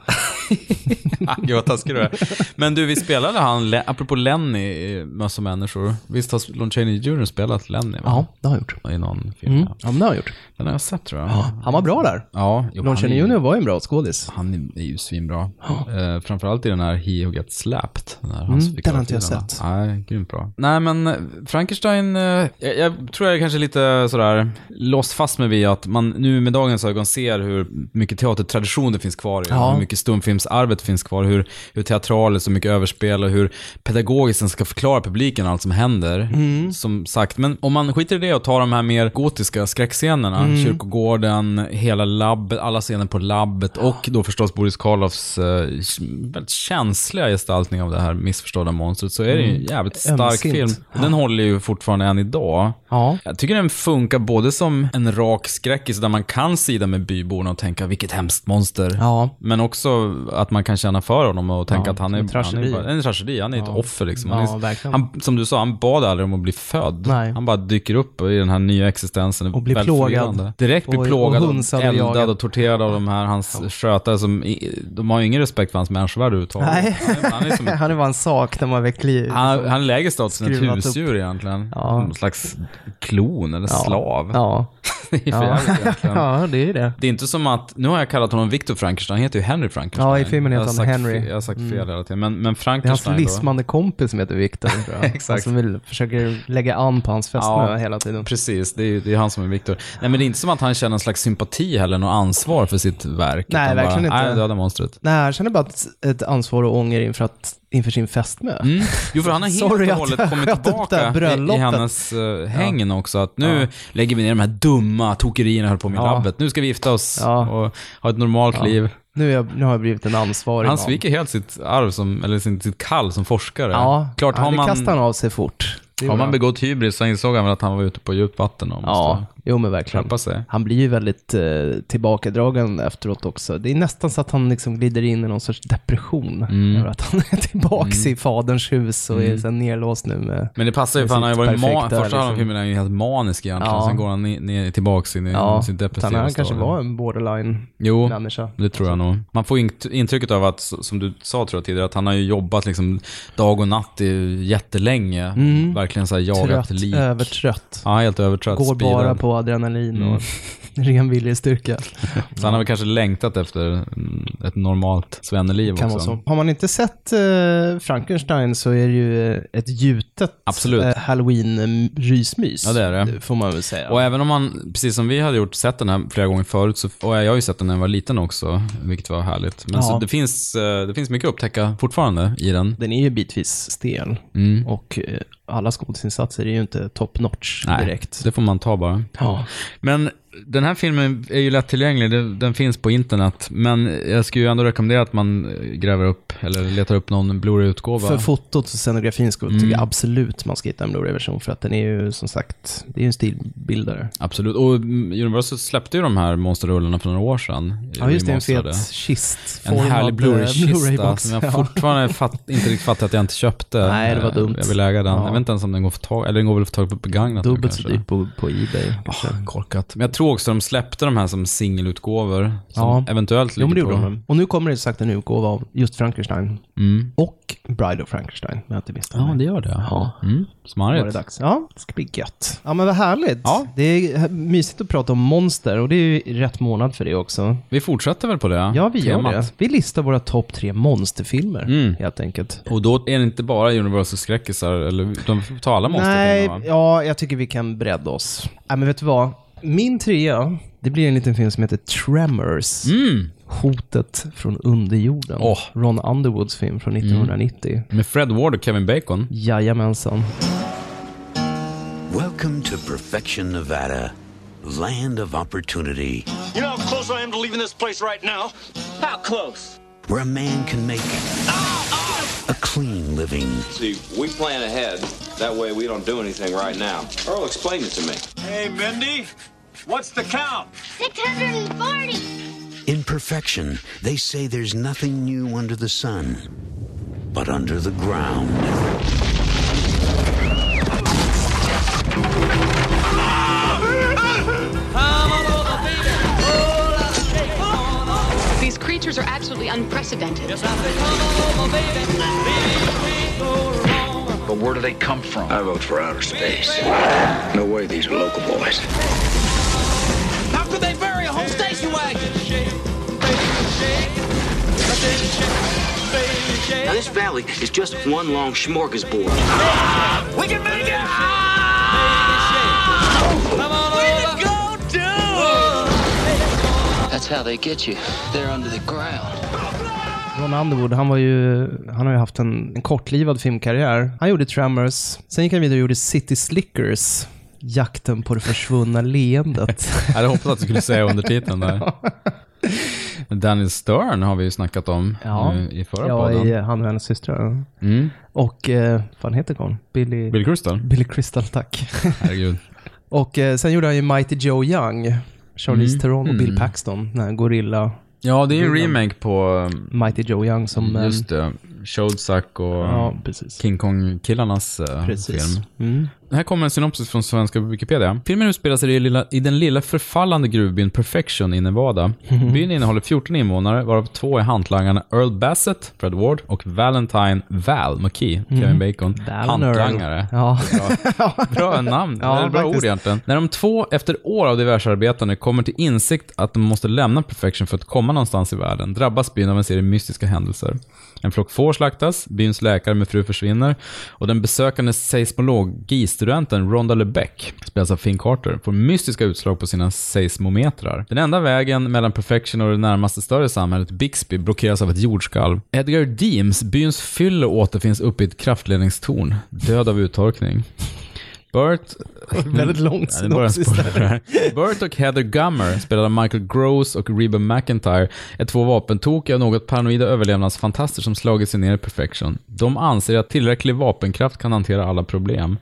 Gud vad taskig du är. Men du, vi spelade han, apropå Lenny i Möss och människor. Visst har Lon Chaney Jr. spelat Lenny? Va? Ja, det har han gjort. I någon film. Mm. Ja. Ja, men det har han gjort. Den har jag sett tror jag. Han var bra där. Ja, jo, Lon han Chaney Jr. var ju en bra skådis. Han är- ju svinbra. Eh, framförallt i den här He Who Gets Slapped. Den, här, Mm, den har inte jag sett. Nej, grymt bra. Nej, men eh, Frankenstein, eh, jag, jag tror jag är kanske lite sådär låst fast mig vid att man nu med dagens ögon ser hur mycket teatertradition det finns kvar i Ja. hur mycket stumfilmsarvet finns kvar, hur, hur teatraliskt så mycket överspel och hur pedagogiskt den ska förklara publiken allt som händer. Mm. Som sagt, men om man skiter i det och tar de här mer gotiska skräckscenerna, Mm. kyrkogården, hela labbet, alla scener på labbet och då förstås Boris Karloffs eh, väldigt känsliga gestaltning av det här missförstådda monstret, så är det ju en jävligt stark Ömsint. film. Den håller ju fortfarande än idag. Ja. Jag tycker den funkar både som en rak skräckis där man kan sida med byborna och tänka vilket hemskt monster. Ja. Men också att man kan känna för honom och tänka Ja, att han är en tragedi. Han är, en tragedi. Han är ett offer liksom. Han Ja, är, han, som du sa, han bad aldrig om att bli född. Nej. Han bara dyker upp i den här nya existensen. Och blir plågad. Direkt blir plågad, och och, eldad och torterad av de här, hans skötare som, de har ju ingen respekt för hans människovärde överhuvudtaget. Nej. Han är, han är som Han är bara en sak de har väckt liv. han, han är lägre status än ett Skruvat upp. husdjur egentligen. Ja. Någon slags klon eller Ja. slav. Ja. Det Ja. ja, det är det. Det är inte som att, nu har jag kallat honom Victor Frankenstein, han heter ju Henry Frankenstein. Ja, i filmen heter han Henry. Mm. Fel, jag har sagt fel hela tiden. Men, men Det är hans Frankenstein lismande kompis som heter Victor, tror jag. Exakt. Han som vill, försöker lägga an på hans fästmö Ja. hela tiden. Precis, det är, det är han som är Victor. Nej men det är inte som att han känner en slags sympati heller, något ansvar för sitt verk. Nej, verkligen bara, inte. Nej, döda monstret. Nej, han känner bara ett, ett ansvar och ånger inför, att, inför sin fästmö. Mm. Jo, för han har helt Sorry och hållet kommit här tillbaka i, i hennes uh, hängen också. Att nu lägger vi ner de här dumma tokerierna jag höll på med i Ja. labbet. Nu ska vi gifta oss Ja. och ha ett normalt Ja. liv. Nu, jag, nu har jag blivit en ansvarig Han sviker helt sitt arv, som, eller sin, sitt kall som forskare. Ja, Klart, ja, har det man, kastar han av sig fort. Har man begått hybris så insåg han väl att han var ute på djupt vatten Ja, jo men verkligen. Han blir ju väldigt eh, tillbakadragen efteråt också. Det är nästan så att han liksom glider in i någon sorts depression. Mm. Över att han är tillbaks i faderns hus och är Mm. så här nerlåst nu med... Men det passar ju för han har ju varit ma- perfekta, första halvan av liksom. filmen är han helt manisk egentligen. Ja. Sen går han ner, ner tillbaks in i Ja, sin depressiva han kanske stadie. var en borderline-människa. Jo, det tror jag nog. Man får int- intrycket av att, som du sa tror jag tidigare, att han har ju jobbat liksom dag och natt i jättelänge. Mm. Verkligen så här jagat Trött, lik. övertrött. Ja, helt övertrött. Går bara speedad. på adrenalin Mm. och ren viljestyrka. Så han har väl kanske längtat efter ett normalt svenneliv Kan också. vara så. Har man inte sett eh, Frankenstein så är det ju eh, ett gjutet eh, halloween-rysmys. Ja, det är det. Får man väl säga. Och även om man, precis som vi hade gjort, sett den här flera gånger förut, så, och jag har ju sett den när jag var liten också, vilket var härligt. Men Ja. så det finns, eh, det finns mycket att upptäcka fortfarande i den. Den är ju bitvis stel Mm. och eh, alla skådisinsatser är ju inte top notch Nej, direkt. det får man ta bara. Ja. Men Den här filmen är ju lättillgänglig, den, den finns på internet. Men jag skulle ju ändå rekommendera att man eh, gräver upp, eller letar upp någon Blu-ray-utgåva. För fotot och scenografins skull Mm. tycker jag absolut man ska hitta en Blu-ray-version för att den är ju som sagt, det är ju en stilbildare. Absolut. Och mm, Universal släppte ju de här monsterrullarna för några år sedan. Ja, just det, en fet kist. En härlig Blu-ray-kista som jag Ja. fortfarande fatt, inte riktigt fattar att jag inte köpte. Nej, det var Eh, dumt. Jag vill äga den. Ja. Jag vet inte ens om den går för tag, eller den går väl för tag på begagnat Dubbelt så dyrt på, på Ebay. Ah, korkat. Men jag tror också de släppte de här som singelutgåvor. Som Ja. eventuellt Jo, men det ligger gjorde på... de. Och nu kommer det sagt en utgåva av just Frankenstein. Mm. Och Bride of Frankenstein, om jag inte misstar Ja, mig. det gör det. Ja. Mm. Då var det Smarrigt. dags. Ja, det ska bli gött. Ja, men vad härligt. Ja. Det är mysigt att prata om monster och det är ju rätt månad för det också. Vi fortsätter väl på det Ja, vi temat. gör det. Vi listar våra topp tre monsterfilmer, Mm. helt enkelt. Och då är det inte bara Universal skräckisar, eller de får ta alla Nej, monsterfilmer va? ja, jag tycker vi kan bredda oss. Nej, men vet du vad? Min trea, det blir en liten film som heter Tremors. Mm. Hotet från underjorden. Åh. Ron Underwoods film från 1990. Med Fred Ward och Kevin Bacon. Jajamensan. Welcome to Perfection, Nevada, land of opportunity, You know how close I am to leaving this place right now? How close? Where a man can make a clean living. See, we plan ahead. That way we don't do anything right now. Earl, explain it to me. Hey, Mindy, what's the count? 640. In perfection, they say there's nothing new under the sun, but under the ground. Creatures are absolutely unprecedented. But where do they come from? I vote for outer space. No way these are local boys. How could they bury a whole station wagon? Now, this valley is just one long smorgasbord. We can make it! That's how they get you. They're under the ground. Ron Underwood, han var ju, han har ju haft en, en kortlivad filmkarriär. Han gjorde Tremors, sen gick han vidare och gjorde City Slickers. Jakten på det försvunna leendet. Jag hade hoppats att du skulle säga undertiteln där. Daniel Stern har vi ju snackat om Ja. eh, i förra ja, podden. i Han och hennes systrar. Mm. Och, eh, vad heter hon? Billy... Bill Crystal? Billy Crystal, tack. Herregud. och eh, sen gjorde han ju Mighty Joe Young. Charlize Mm. Theron och Bill Mm. Paxton, den här Gorilla. Ja, det är en remake på, Mighty Joe Young som... eh, just det, Showsack och Ja. King Kong-killarnas eh, film. Mm. Här kommer en synopsis från svenska Wikipedia. Filmen utspelar sig i, lilla, i den lilla förfallande gruvbyn Perfection i Nevada. Byn innehåller 14 invånare, varav två är hantlangarna Earl Bassett, Fred Ward, och Valentine Val McKee, Kevin Bacon. Hantlangare. Ja. Bra namn, Ja, eller bra faktiskt. ord egentligen. När de två, efter år av diversarbetande, kommer till insikt att de måste lämna Perfection för att komma någonstans i världen, drabbas byn av en serie mystiska händelser. En flock får slaktas, byns läkare med fru försvinner och den besökande seismologistudenten Rhonda LeBeck, spelas av Finn Carter, får mystiska utslag på sina seismometrar. Den enda vägen mellan Perfection och det närmaste större samhället, Bixby, blockeras av ett jordskalv. Edgar Deems, byns fyllo, återfinns uppe i ett kraftledningstorn, död av uttorkning. Burt... Väldigt långt synopsis där. Burt och Heather Gummer, spelade av Michael Gross och Reba McIntyre, är två vapentokiga och något paranoida överlevnadsfantaster som slagit sig ner i Perfection. De anser att tillräcklig vapenkraft kan hantera alla problem.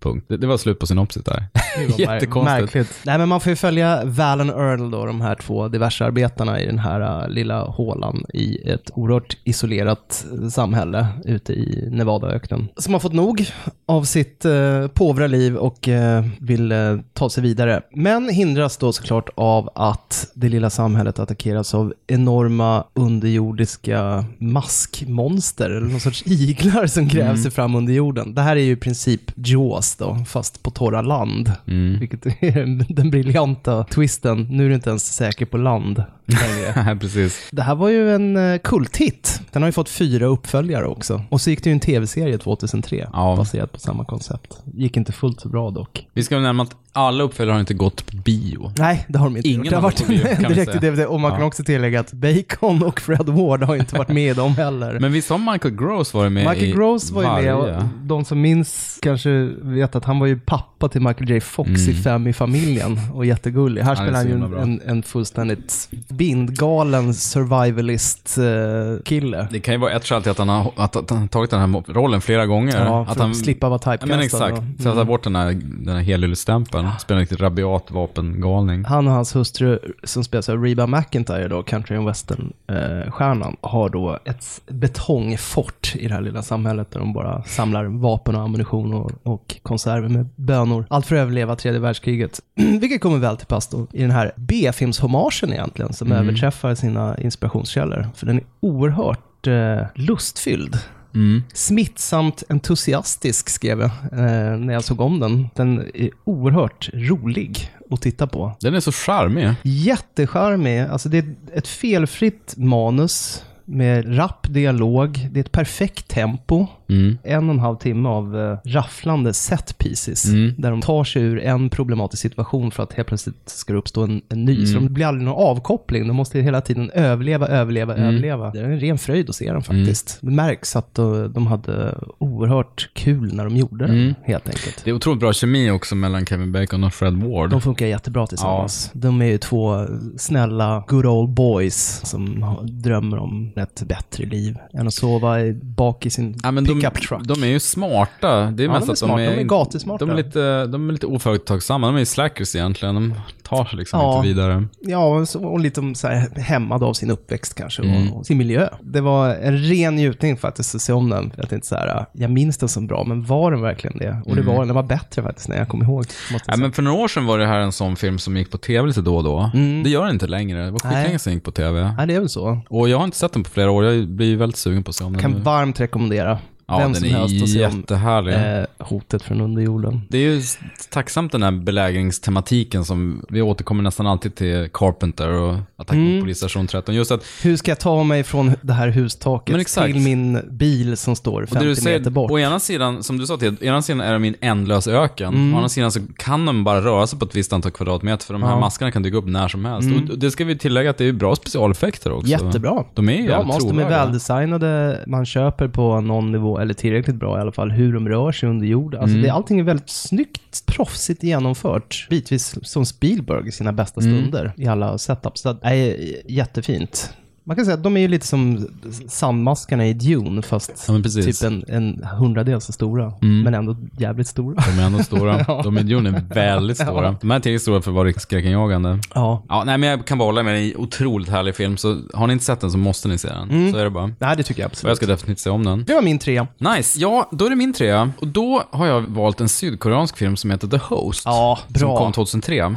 Punkt. Det, det var slut på synopsis där. Jättekonstigt. Märkligt. Nej, men man får ju följa Valen Earl då, de här två diversarbetarna i den här uh, lilla hålan i ett oerhört isolerat uh, samhälle ute i Nevadaöknen. Som har fått nog av sitt uh, påvra liv och uh, vill uh, ta sig vidare. Men hindras då såklart av att det lilla samhället attackeras av enorma underjordiska maskmonster, eller någon sorts iglar som gräver sig fram under jorden. Det här är ju i princip Jaws då, fast på torra land. Vilket är den briljanta twisten. Nu är du inte ens säker på land längre. Precis. Det här var ju en eh, kulthit. Den har ju fått fyra uppföljare också. Och så gick det ju en tv-serie 2003, Ja. baserad på samma koncept. Gick inte fullt så bra dock. Vi ska väl nämna att Alla uppföljare har inte gått på bio. Nej, det har de inte Ingen gjort. Det har varit bio, kan en direkt säga. DVD. Och man kan Ja. också tillägga att Bacon och Fred Ward har inte varit med i dem heller. Men visst har Michael Gross varit med Michael i Gross var ju med och de som minns kanske vet att han var ju pappa till Michael J. Fox i Mm. Fem i familjen och jättegullig. Här spelar han ju en, en fullständigt bindgalen survivalist-kille. Det kan ju vara ett skäl till att han har, att, att han tagit den här rollen flera gånger. Ja, att för han att slippa vara Ja, typecastad. men exakt. Sätta Mm. bort den här, den här helylle-stämpeln. Spela en riktigt rabiat vapengalning. Han och hans hustru, som spelas av Reba McIntyre, då, country and western-stjärnan, har då ett betongfort i det här lilla samhället där de bara samlar vapen och ammunition och, och konserver med bönor. Allt för att överleva tredje världskriget. Vilket kommer väl till pass då i den här B-filmshommagen egentligen, som Mm. överträffar sina inspirationskällor. För den är oerhört eh, lustfylld. Mm. Smittsamt entusiastisk skrev jag eh, när jag såg om den. Den är oerhört rolig att titta på. Den är så charmig. Jättecharmig. Alltså det är ett felfritt manus med rapp dialog. Det är ett perfekt tempo. Mm. En och en halv timme av eh, rafflande set pieces. Mm. Där de tar sig ur en problematisk situation för att helt plötsligt ska det uppstå en, en ny. Så Mm. det blir aldrig någon avkoppling. De måste hela tiden överleva, överleva, Mm. överleva. Det är en ren fröjd att se dem faktiskt. Det märks att de, de hade oerhört kul när de gjorde den, Mm. helt enkelt. Det är otroligt bra kemi också mellan Kevin Bacon och Fred Ward. De funkar jättebra tillsammans. De är ju två snälla good old boys som drömmer om ett bättre liv än att sova bak i sin Ja, men de, pickup truck. de är ju smarta. Det är Ja, mest de är att smarta. de är, De är gatusmarta. De är lite, de är lite oföretagsamma. De är ju slackers egentligen. De tar sig liksom Ja. inte vidare. Ja, och lite så här hämmad av sin uppväxt kanske Mm. och, sin miljö. Det var en ren njutning faktiskt att se om den. Jag tänkte så här, jag minns den så bra, men var den verkligen det? Och det Mm. var den. Den var bättre faktiskt när jag kom ihåg. Ja, men för några år sedan var det här en sån film som gick på tv lite då och då. Det gör den inte längre. Det var Mm. Skitlänge sedan den gick på tv. Nej, det är väl så. Och jag har inte sett den på flera år. Jag blir väldigt sugen på att se om den Kan varmt rekommendera Ja, vem den som helst att se om eh, hotet från underjorden. Det är ju tacksamt den här belägringstematiken som vi återkommer nästan alltid till Carpenter och Attack Mm. mot polisstation 13. Just att, Hur ska jag ta mig från det här hustaket till min bil som står och 50 det du säger, meter bort? å ena sidan, som du sa till, å ena sidan är de i en ändlös öken. Mm. Å andra sidan så kan de bara röra sig på ett visst antal kvadratmeter, för de här Ja. maskerna kan dyka upp när som helst. Mm. Och det ska vi tillägga att det är bra specialeffekter också. Jättebra. De är ju Bra de är väldesignade, man köper på någon nivå, eller tillräckligt bra i alla fall, hur de rör sig under jorden. Alltså Mm. det, allting är väldigt snyggt, proffsigt genomfört. Bitvis som Spielberg i sina bästa Mm. stunder i alla setups. Så, nej, jättefint. Man kan säga att de är ju lite som sandmaskarna i Dune, fast Ja, typ en, en hundradel så stora. Mm. Men ändå jävligt stora. De är ändå stora. Ja. De miljoner är väldigt stora. Ja. De här är tillräckligt stora för att vara riktigt skräckinjagande. Ja. Ja, nej men jag kan bara hålla med. Det är en otroligt härlig film. Så har ni inte sett den så måste ni se den. Mm. Så är det bara. Nej, det tycker jag Och absolut. jag ska definitivt se om den. Det var min trea. Nice. Ja, då är det min trea. Och då har jag valt en sydkoreansk film som heter The Host. Ja, Som bra. kom 2003.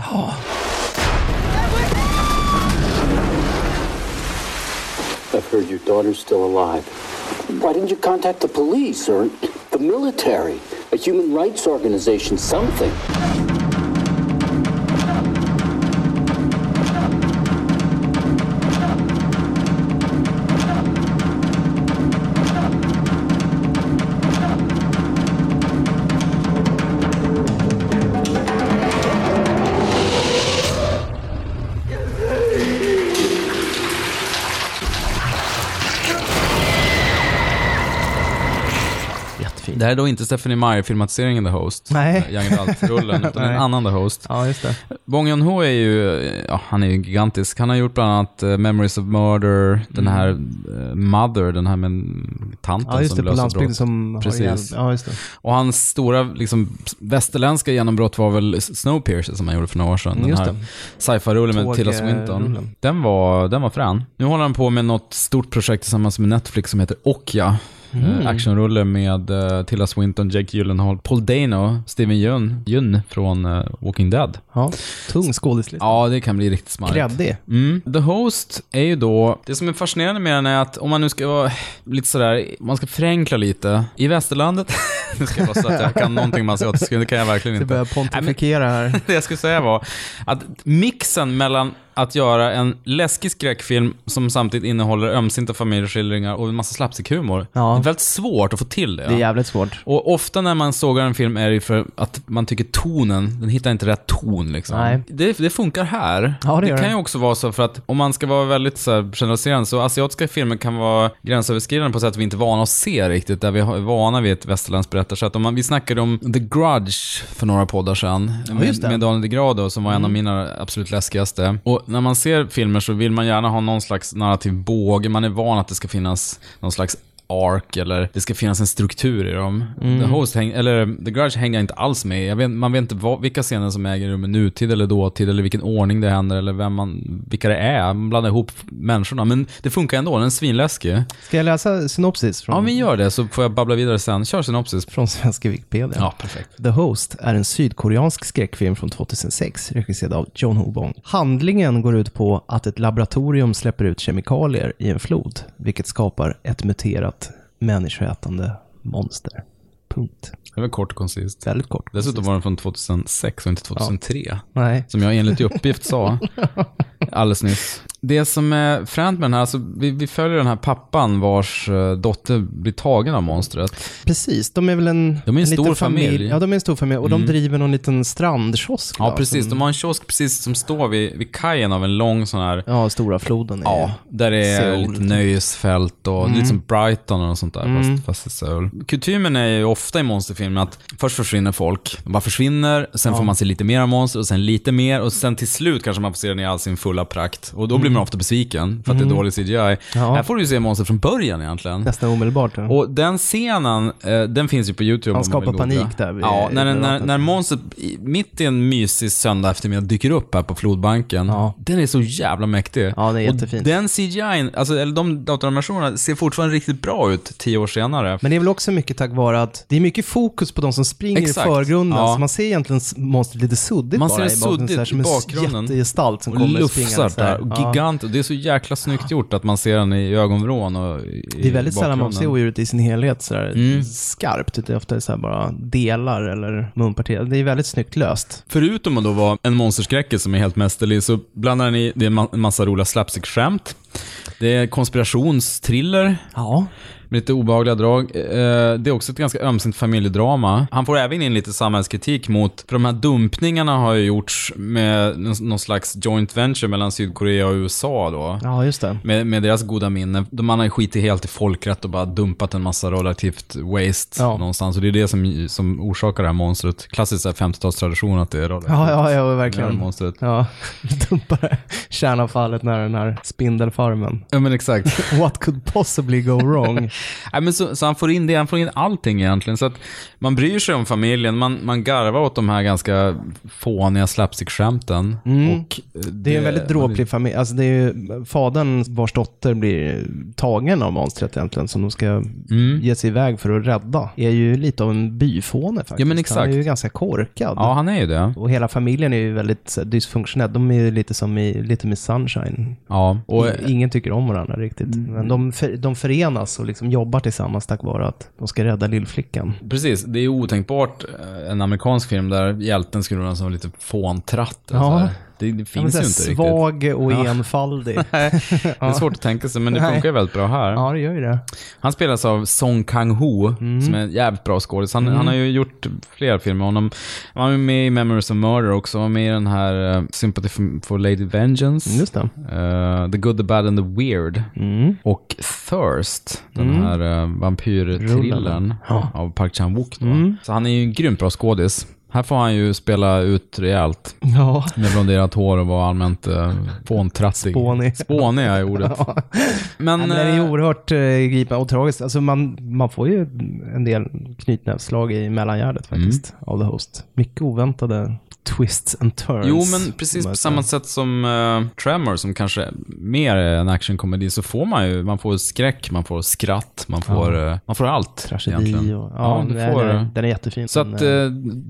I've heard your daughter's still alive. Why didn't you contact the police or the military, a human rights organization, something? Det här är då inte Stephanie Meyer-filmatiseringen The Host. Nej. Young Adult-rullen, utan en annan The Host. Ja, just det. Bong Joon-ho är ju, ja, han är ju gigantisk. Han har gjort bland annat eh, Memories of Murder, den här eh, Mother, den här med tanten Mm. Ja, just som det, löser brott. som Precis. Ja, just det. Och hans stora liksom, västerländska genombrott var väl Snowpiercer som han gjorde för några år sedan. Den Just här sci-fi-rullen med Tilda Swinton. rullen. Den var, den var frän. Nu håller han på med något stort projekt tillsammans med Netflix som heter Okja. Mm. Eh, actionrulle med uh, Tilda Swinton, Jake Gyllenhaal, Paul Dano, Steven Yeun, Yeun från eh, Walking Dead. Ja, tung skådislista. Ja, det kan bli riktigt smarrigt. Kreddig. Mm. The Host är ju då, det som är fascinerande med den är att om man nu ska vara lite sådär, man ska förenkla lite. I västerlandet, nu ska jag vara så att jag kan någonting med asiatiska, det kan jag verkligen inte. börjar pontifikera här. det jag skulle säga var att mixen mellan att göra en läskig skräckfilm som samtidigt innehåller ömsinta familjeskildringar och en massa slapstick-humor. Ja. Det är väldigt svårt att få till det. Det är jävligt svårt. Och ofta när man sågar en film är det för att man tycker tonen, den hittar inte rätt ton liksom. Nej. Det, det funkar här. Ja, det gör kan det. ju också vara så för att om man ska vara väldigt så här, generaliserande så asiatiska filmer kan vara gränsöverskridande på sätt vi inte är vana att se riktigt, där vi är vana vid ett västerländskt berättarsätt. Om man, vi snackade om The Grudge för några poddar sedan, Ja, det. med, med Daniel DeGrado som var en av Mm. mina absolut läskigaste. Och när man ser filmer så vill man gärna ha någon slags narrativ båge, man är van att det ska finnas någon slags ark eller det ska finnas en struktur i dem. Mm. The Host, häng, eller The Grudge hänger jag inte alls med vet, Man vet inte vad, vilka scener som äger rum i nutid eller dåtid eller vilken ordning det händer eller vem man, vilka det är. Man blandar ihop människorna. Men det funkar ändå, den är svinläskig. Ska jag läsa synopsis från, Ja, men gör det så får jag babbla vidare sen. Kör synopsis. från svenska Wikipedia? Ja, perfekt. The Host är en sydkoreansk skräckfilm från 2006 regisserad av John Ho Bong. Handlingen går ut på att ett laboratorium släpper ut kemikalier i en flod, vilket skapar ett muterat människoätande monster. Punkt. Det var kort och koncist. Väldigt kort. Dessutom var den från 2006 och inte 2003. Nej. Som jag enligt uppgift sa alldeles nyss. Det som är fränt med den här, alltså, vi, vi följer den här pappan vars eh, dotter blir tagen av monstret. Precis, de är väl en, De är en liten stor familj. Ja, de är en stor familj och de Mm. driver någon liten strandkiosk. Ja, va, precis. som- De har en kiosk precis som står vid, vid kajen av en lång sån här, Ja, stora floden. är- ja, där det är Seoul, lite nöjesfält och Mm. lite som Brighton och sånt där, Mm. fast, fast i Seoul. Kutymen är ju ofta i monsterfilmer att först försvinner folk, de bara försvinner, sen Ja. får man se lite mer av monster och sen lite mer och sen till slut kanske man får se den i all sin fulla prakt. Och då blir Mm. man ofta besviken för att det är Mm. dålig CGI. Ja. Här får du ju se monster från början egentligen. Nästan omedelbart. ja. Och den scenen, eh, den finns ju på YouTube. Han man skapar panik där Ja, när, när, vattnet. när monstret i- mitt i en mysig söndag eftermiddag dyker upp här på flodbanken. Den är så jävla mäktig. Ja, det är Och jättefint. den CGI, alltså, eller de datoranimationerna ser fortfarande riktigt bra ut tio år senare. Men det är väl också mycket tack vare att det är mycket fokus på de som springer Exakt. i förgrunden. Ja. Så man ser egentligen monstret lite suddigt Man bara ser det i bakgrunden, suddigt så här, som i en bakgrunden. jättegestalt som och kommer lufsar springandes där. Ja. Gigant. Och det är så jäkla snyggt gjort att man ser den i ögonvrån och i Det är väldigt sällan man ser odjuret i sin helhet sådär Mm. skarpt. Det är ofta så bara delar eller munpartier. Det är väldigt snyggt löst. Förutom att då vara en monsterskräcke som är helt mästerlig så blandar den i, det är en ma- massa roliga slapstick-skämt. Det är konspirationstriller. Ja. Med lite obehagliga drag. Eh, Det är också ett ganska ömsint familjedrama. Han får även in lite samhällskritik mot, för de här dumpningarna har ju gjorts med någon slags joint venture mellan Sydkorea och USA då. Ja, just det. Med, med deras goda minne. De man har ju skitit helt i folkrätt och bara dumpat en massa relativt waste Ja. någonstans. Och det är det som, som orsakar det här monstret. Klassisk så här 50-talstradition att det är radioaktivt. Ja, ja, ja, verkligen. monstret. Ja, dumpar kärnavfallet när den här spindelfarmen. Ja men exakt. What could possibly go wrong? Nej, men så, så han får in det, han får in allting egentligen. Så att man bryr sig om familjen, man, man garvar åt de här ganska fåniga slapstick-skämten. Mm. Och eh, Det är en väldigt dråplig familj. Alltså det är ju fadern vars dotter blir tagen av monstret egentligen, som de ska Mm. ge sig iväg för att rädda. Är ju lite av en byfåne faktiskt. Ja, men exakt. Han är ju ganska korkad. Ja, han är ju det. Och hela familjen är ju väldigt dysfunktionell. De är ju lite som i Lite med Sunshine. Ja, och Ingen tycker om varandra riktigt. Men de, för, de förenas och liksom jobbar tillsammans tack vare att de ska rädda lillflickan. precis, det är otänkbart eh, en amerikansk film där hjälten skulle vara som lite fåntratt. Ja. Det, finns ju inte svag riktigt. och Ja. enfaldig. Nej, det är svårt att tänka sig, men det Nej. funkar ju väldigt bra här. Ja, det gör ju det. Han spelas av Song Kang-ho, som är en jävligt bra skådis. Han, Mm. han har ju gjort fler filmer. Honom, han var med i Memories of Murder också. Han var med i den här uh, Sympathy for, for Lady Vengeance. Just det. Eh, the Good, The Bad and The Weird. Mm. Och Thirst, den Mm. här uh, vampyrthrillern av Park Chan-wook. Mm. Så han är ju en grymt bra skådis. Här får han ju spela ut rejält. Ja. Med blonderat hår och vara allmänt uh, fåntrattig. Spånig. Spånig är ordet. Ja. Men, Men, det är ju eh, oerhört eh, gripande och tragiskt. Alltså man, man får ju en del knytnävsslag i mellangärdet faktiskt av The Host. Mycket oväntade twists and turns. Jo, men precis på samma säger. sätt som uh, Tremor, som kanske mer är en actionkomedi, så får man ju, man får skräck, man får skratt, man får, Ja. eh, man får allt. Tragedi egentligen. och... Ja, du nej, får, nej, eh, den är jättefin. Så att, eh,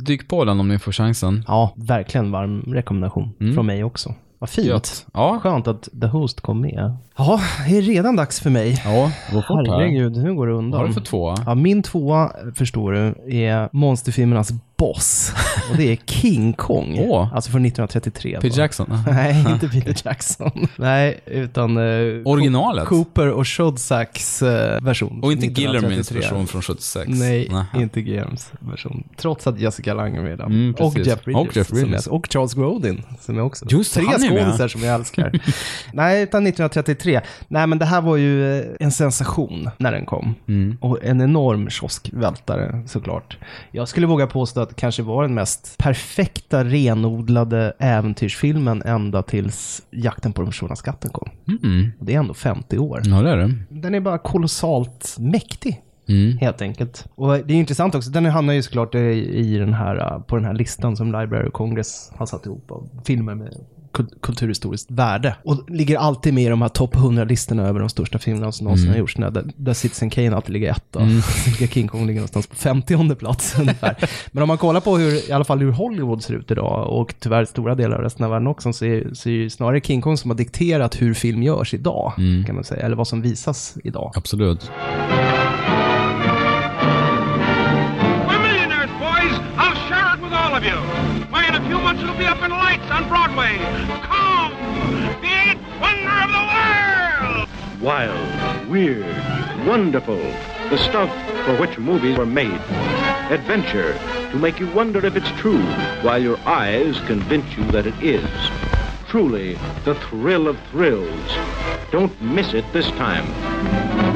dyk på den om ni får chansen. Ja, verkligen varm rekommendation Mm. från mig också. Vad fint. Gött. Ja. Skönt att The Host kom med. Ja, det är redan dags för mig. Ja, det går fort. Herregud, nu går det undan. Vad har du för tvåa? Ja, min tvåa, förstår du, är monsterfilmernas boss. Och det är King Kong. Åh. Alltså från 1933. Peter då. Jackson? Nej, inte Peter Jackson. Nej, utan eh, Originalet? Cooper och Shodzaks eh, version. Och inte 1933. Gillermins version från 76? Nej, Nähä. inte Gillerms version. Trots att Jessica Lange är med. Mm, och precis. Jeff Bridges. Och Jeff Bridges. Som är, och Charles Grodin, som är också. Just det, Tre han är med. skådisar som jag älskar. Nej, utan 1933. Nej, men det här var ju eh, en sensation när den kom. Mm. Och en enorm kioskvältare såklart. Jag skulle våga påstå att det kanske var den mest perfekta renodlade äventyrsfilmen ända tills Jakten på den försvunna skatten kom. Mm. Och det är ändå 50 år. Ja, det är det. Den är bara kolossalt mäktig. Mm. Helt enkelt. Och det är intressant också, den hamnar ju såklart i, i den här, på den här listan som Library of Congress har satt ihop av filmer med kulturhistoriskt värde. Och ligger alltid med i de här topp 100-listorna över de största filmerna som någonsin Mm. har gjorts. Där, där Citizen Kane alltid ligger etta. Mm. King Kong ligger någonstans på 50 plats ungefär. Men om man kollar på hur, i alla fall hur Hollywood ser ut idag och tyvärr stora delar av resten av världen också, så är, så är ju snarare King Kong som har dikterat hur film görs idag, Mm. kan man säga. Eller vad som visas idag. Absolut. Up in lights on Broadway. Come, the eighth wonder of the world. Wild, weird, wonderful. The stuff for which movies were made. Adventure to make you wonder if it's true, while your eyes convince you that it is. Truly, the thrill of thrills. Don't miss it this time.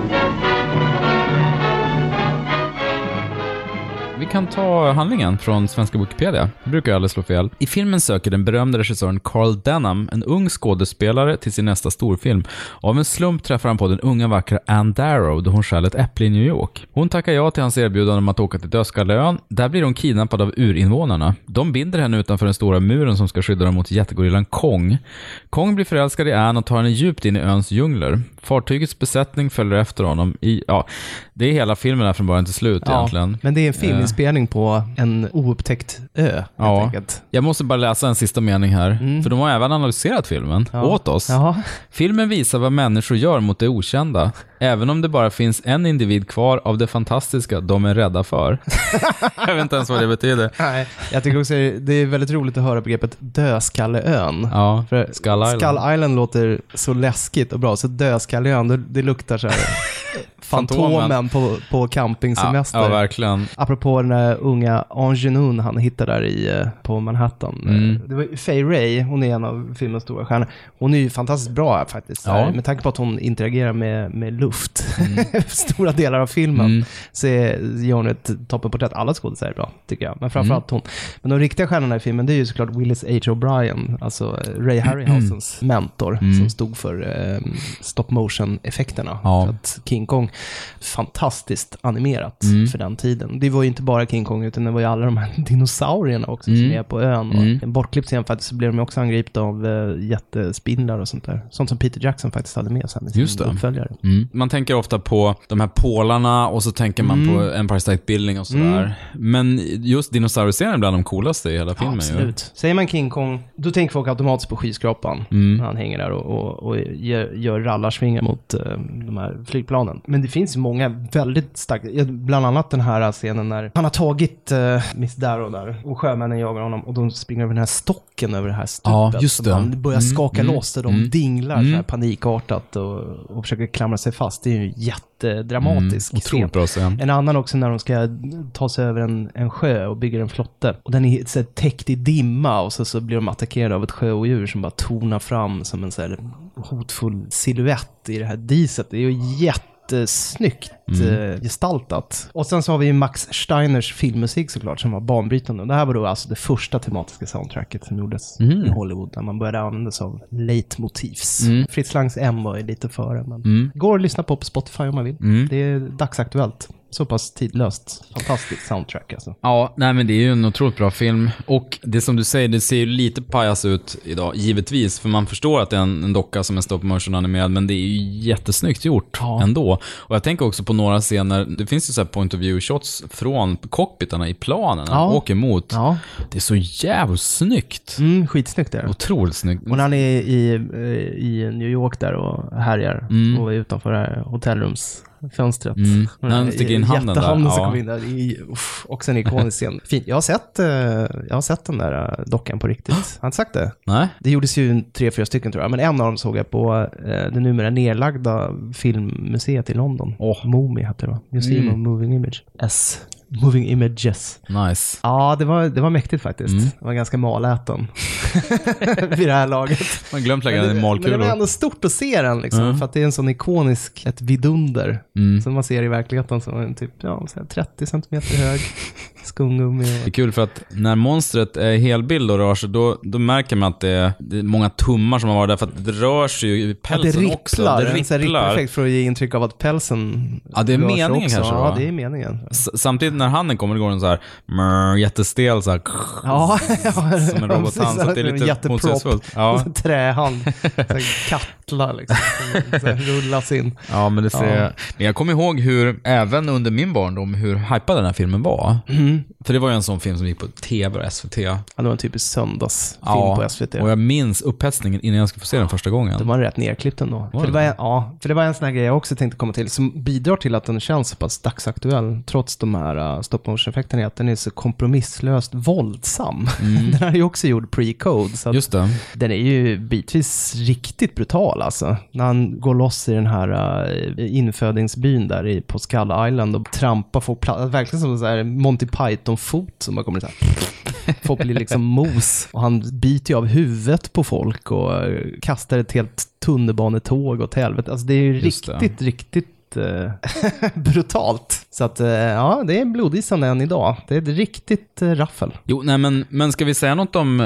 Vi kan ta handlingen från svenska Wikipedia. Det brukar jag aldrig slå fel. I filmen söker den berömde regissören Carl Denham en ung skådespelare till sin nästa storfilm. Av en slump träffar han på den unga vackra Ann Darrow då hon stjäl ett äpple i New York. Hon tackar ja till hans erbjudande om att åka till Dödskalleön. Där blir hon kidnappad av urinvånarna. De binder henne utanför den stora muren som ska skydda dem mot jättegorillan Kong. Kong blir förälskad i Ann och tar henne djupt in i öns djungler. Fartygets besättning följer efter honom i, ja, det är hela filmen här från början till slut egentligen. Men det är en Eh. Filminspelning på en oupptäckt ö, Ja, enkelt. jag måste bara läsa en sista mening här, för de har även analyserat filmen Ja. åt oss. Jaha. Filmen visar vad människor gör mot det okända, även om det bara finns en individ kvar av det fantastiska de är rädda för. jag vet inte ens vad det betyder. Nej, jag tycker också det är väldigt roligt att höra begreppet Dödskalleön. Ja, Skull Island. Skull Island låter så läskigt och bra, så Dödskalleön, det, det luktar så här Fantomen på, på campingsemester. Ja, ja, verkligen. Apropå den där unga Angenun han hittade där i, eh, på Manhattan. Mm. Eh, Det var Faye Ray, hon är en av filmens stora stjärnor. Hon är ju fantastiskt bra faktiskt. Ja. Med tanke på att hon interagerar med, med luft Mm. stora delar av filmen så är, gör hon ett toppenporträtt. Alla skådespelare är bra, tycker jag. Men framförallt Mm. hon. Men de riktiga stjärnorna i filmen, det är ju såklart Willis H. O'Brien, alltså eh, Ray Harryhausens mentor, Mm. som stod för eh, stop motion-effekterna. Ja. För att King Kong, fantastiskt animerat Mm. för den tiden. Det var ju inte bara King Kong, utan det var ju alla de här dinosaurierna också som Mm. är på ön. Och Mm. Bortklippt scen faktiskt så blev de ju också angripna av eh, jättespindlar och sånt där. Sånt som Peter Jackson faktiskt hade med sen i sin Just det. uppföljare. Mm. Man tänker ofta på de här pålarna och så tänker man Mm. på Empire State Building och sådär. Men just dinosauriescenen är bland de coolaste i hela filmen ju. Absolut. Säger man King Kong, då tänker folk automatiskt på skyskrapan. Mm. När han hänger där och, och, och gör, gör rallarsvingar mot eh, de här flygplanen. Men det finns ju många väldigt starka, bland annat den här scenen när han har tagit uh, Miss Darrow där och sjömännen jagar honom och de springer över den här stocken över det här stupet. Ja, just det. Han börjar Mm, skaka mm, loss och de mm. dinglar Mm. så här panikartat och, och försöker klamra sig fast. Det är ju jättedramatisk Mm, otroligt bra scen. En annan också när de ska ta sig över en, en sjö och bygger en flotte. Och den är så här, täckt i dimma och så, så blir de attackerade av ett sjöodjur som bara tonar fram som en så här, hotfull silhuett i det här diset. Det är ju jättesnyggt Mm. eh, gestaltat. Och sen så har vi ju Max Steiners filmmusik såklart som var banbrytande. Och det här var då alltså det första tematiska soundtracket som gjordes Mm. i Hollywood när man började använda sig av leitmotivs. Mm. Fritz Langs M var ju lite före, men Mm. går att lyssna på på Spotify om man vill. Mm. Det är dagsaktuellt. Så pass tidlöst. Fantastiskt soundtrack alltså. Ja, nej men det är ju en otroligt bra film. Och det som du säger, det ser ju lite pajas ut idag, givetvis. För man förstår att det är en, en docka som är stop motion animerad, men det är ju jättesnyggt gjort ändå. Och jag tänker också på några scener, det finns ju så här point of view shots från cockpitarna i planen, när Ja. de åker mot. Ja. Det är så jävligt snyggt. Mm, skitsnyggt är det. Otroligt snyggt. Och när han är i, eh, i New York där och härjar Mm. och är utanför hotellrums fönstret. Mm. När han sticker in handen där, som ja. kommer in där. Är uff, också en ikonisk scen. Fint. Jag har sett, eh, jag har sett den där eh, dockan på riktigt. Har inte sagt det? Nej. Det gjordes ju tre, fyra stycken tror jag, men en av dem såg jag på eh, det numera nedlagda filmmuseet i London. Oh. MoMI hette det va? Museum Mm. of Moving Image. S. Moving Images. Nice. Ja, det var, det var mäktigt faktiskt. Mm. Det var ganska maläten vid det här laget. Man glömt lägga den i det, men det var malkulor. ändå stort att se den, liksom, Mm. för att det är en sån ikonisk, ett vidunder, Mm. som man ser i verkligheten som en typ ja, så här 30 centimeter hög skumgummi. Det är kul för att när monstret är helbild och rör sig, då, då märker man att det är, det är många tummar som har varit där, för att det rör sig ju i pälsen det också. ripplar, Det en sån här ripplar. rippereffekt för att ge intryck av att pälsen Ja, det är meningen också. kanske, Ja, det är meningen. S- Samtidigt när handen kommer, går den så här mrr, jättestel så här, Ja, som en robothand, så att det är lite motsägelsefullt. Ja. Trähand, så här kattla liksom, som så rullas in. Ja, men det ser Ja. Men jag kommer ihåg hur, även under min barndom, hur hypad den här filmen var. Mm. För det var ju en sån film som gick på tv och SVT. Ja, det var en typisk söndagsfilm Ja, på SVT. och jag minns upphetsningen innan jag skulle få se den första gången. Den var rätt nerklippt ändå. Var För det, var en, ja, för det var en sån här grej jag också tänkte komma till, som bidrar till att den känns så pass dagsaktuell, trots de här uh, stop motion-effekterna, är att den är så kompromisslöst våldsam. Mm. den här är ju också gjord pre-code, så Just det. den är ju bitvis riktigt brutal alltså. När han går loss i den här uh, infödingsbyn där i, på Skull Island och trampar folk, verkligen som sån här Monty Python-fot som bara kommer så här. Folk blir liksom mos. Och han biter ju av huvudet på folk och eh, kastar ett helt tunnelbanetåg åt helvete. Alltså det är ju Just det. riktigt, riktigt eh, brutalt. Så att, eh, ja, det är blodisande än idag. Det är ett riktigt raffel. Jo, nej men, men ska vi säga något om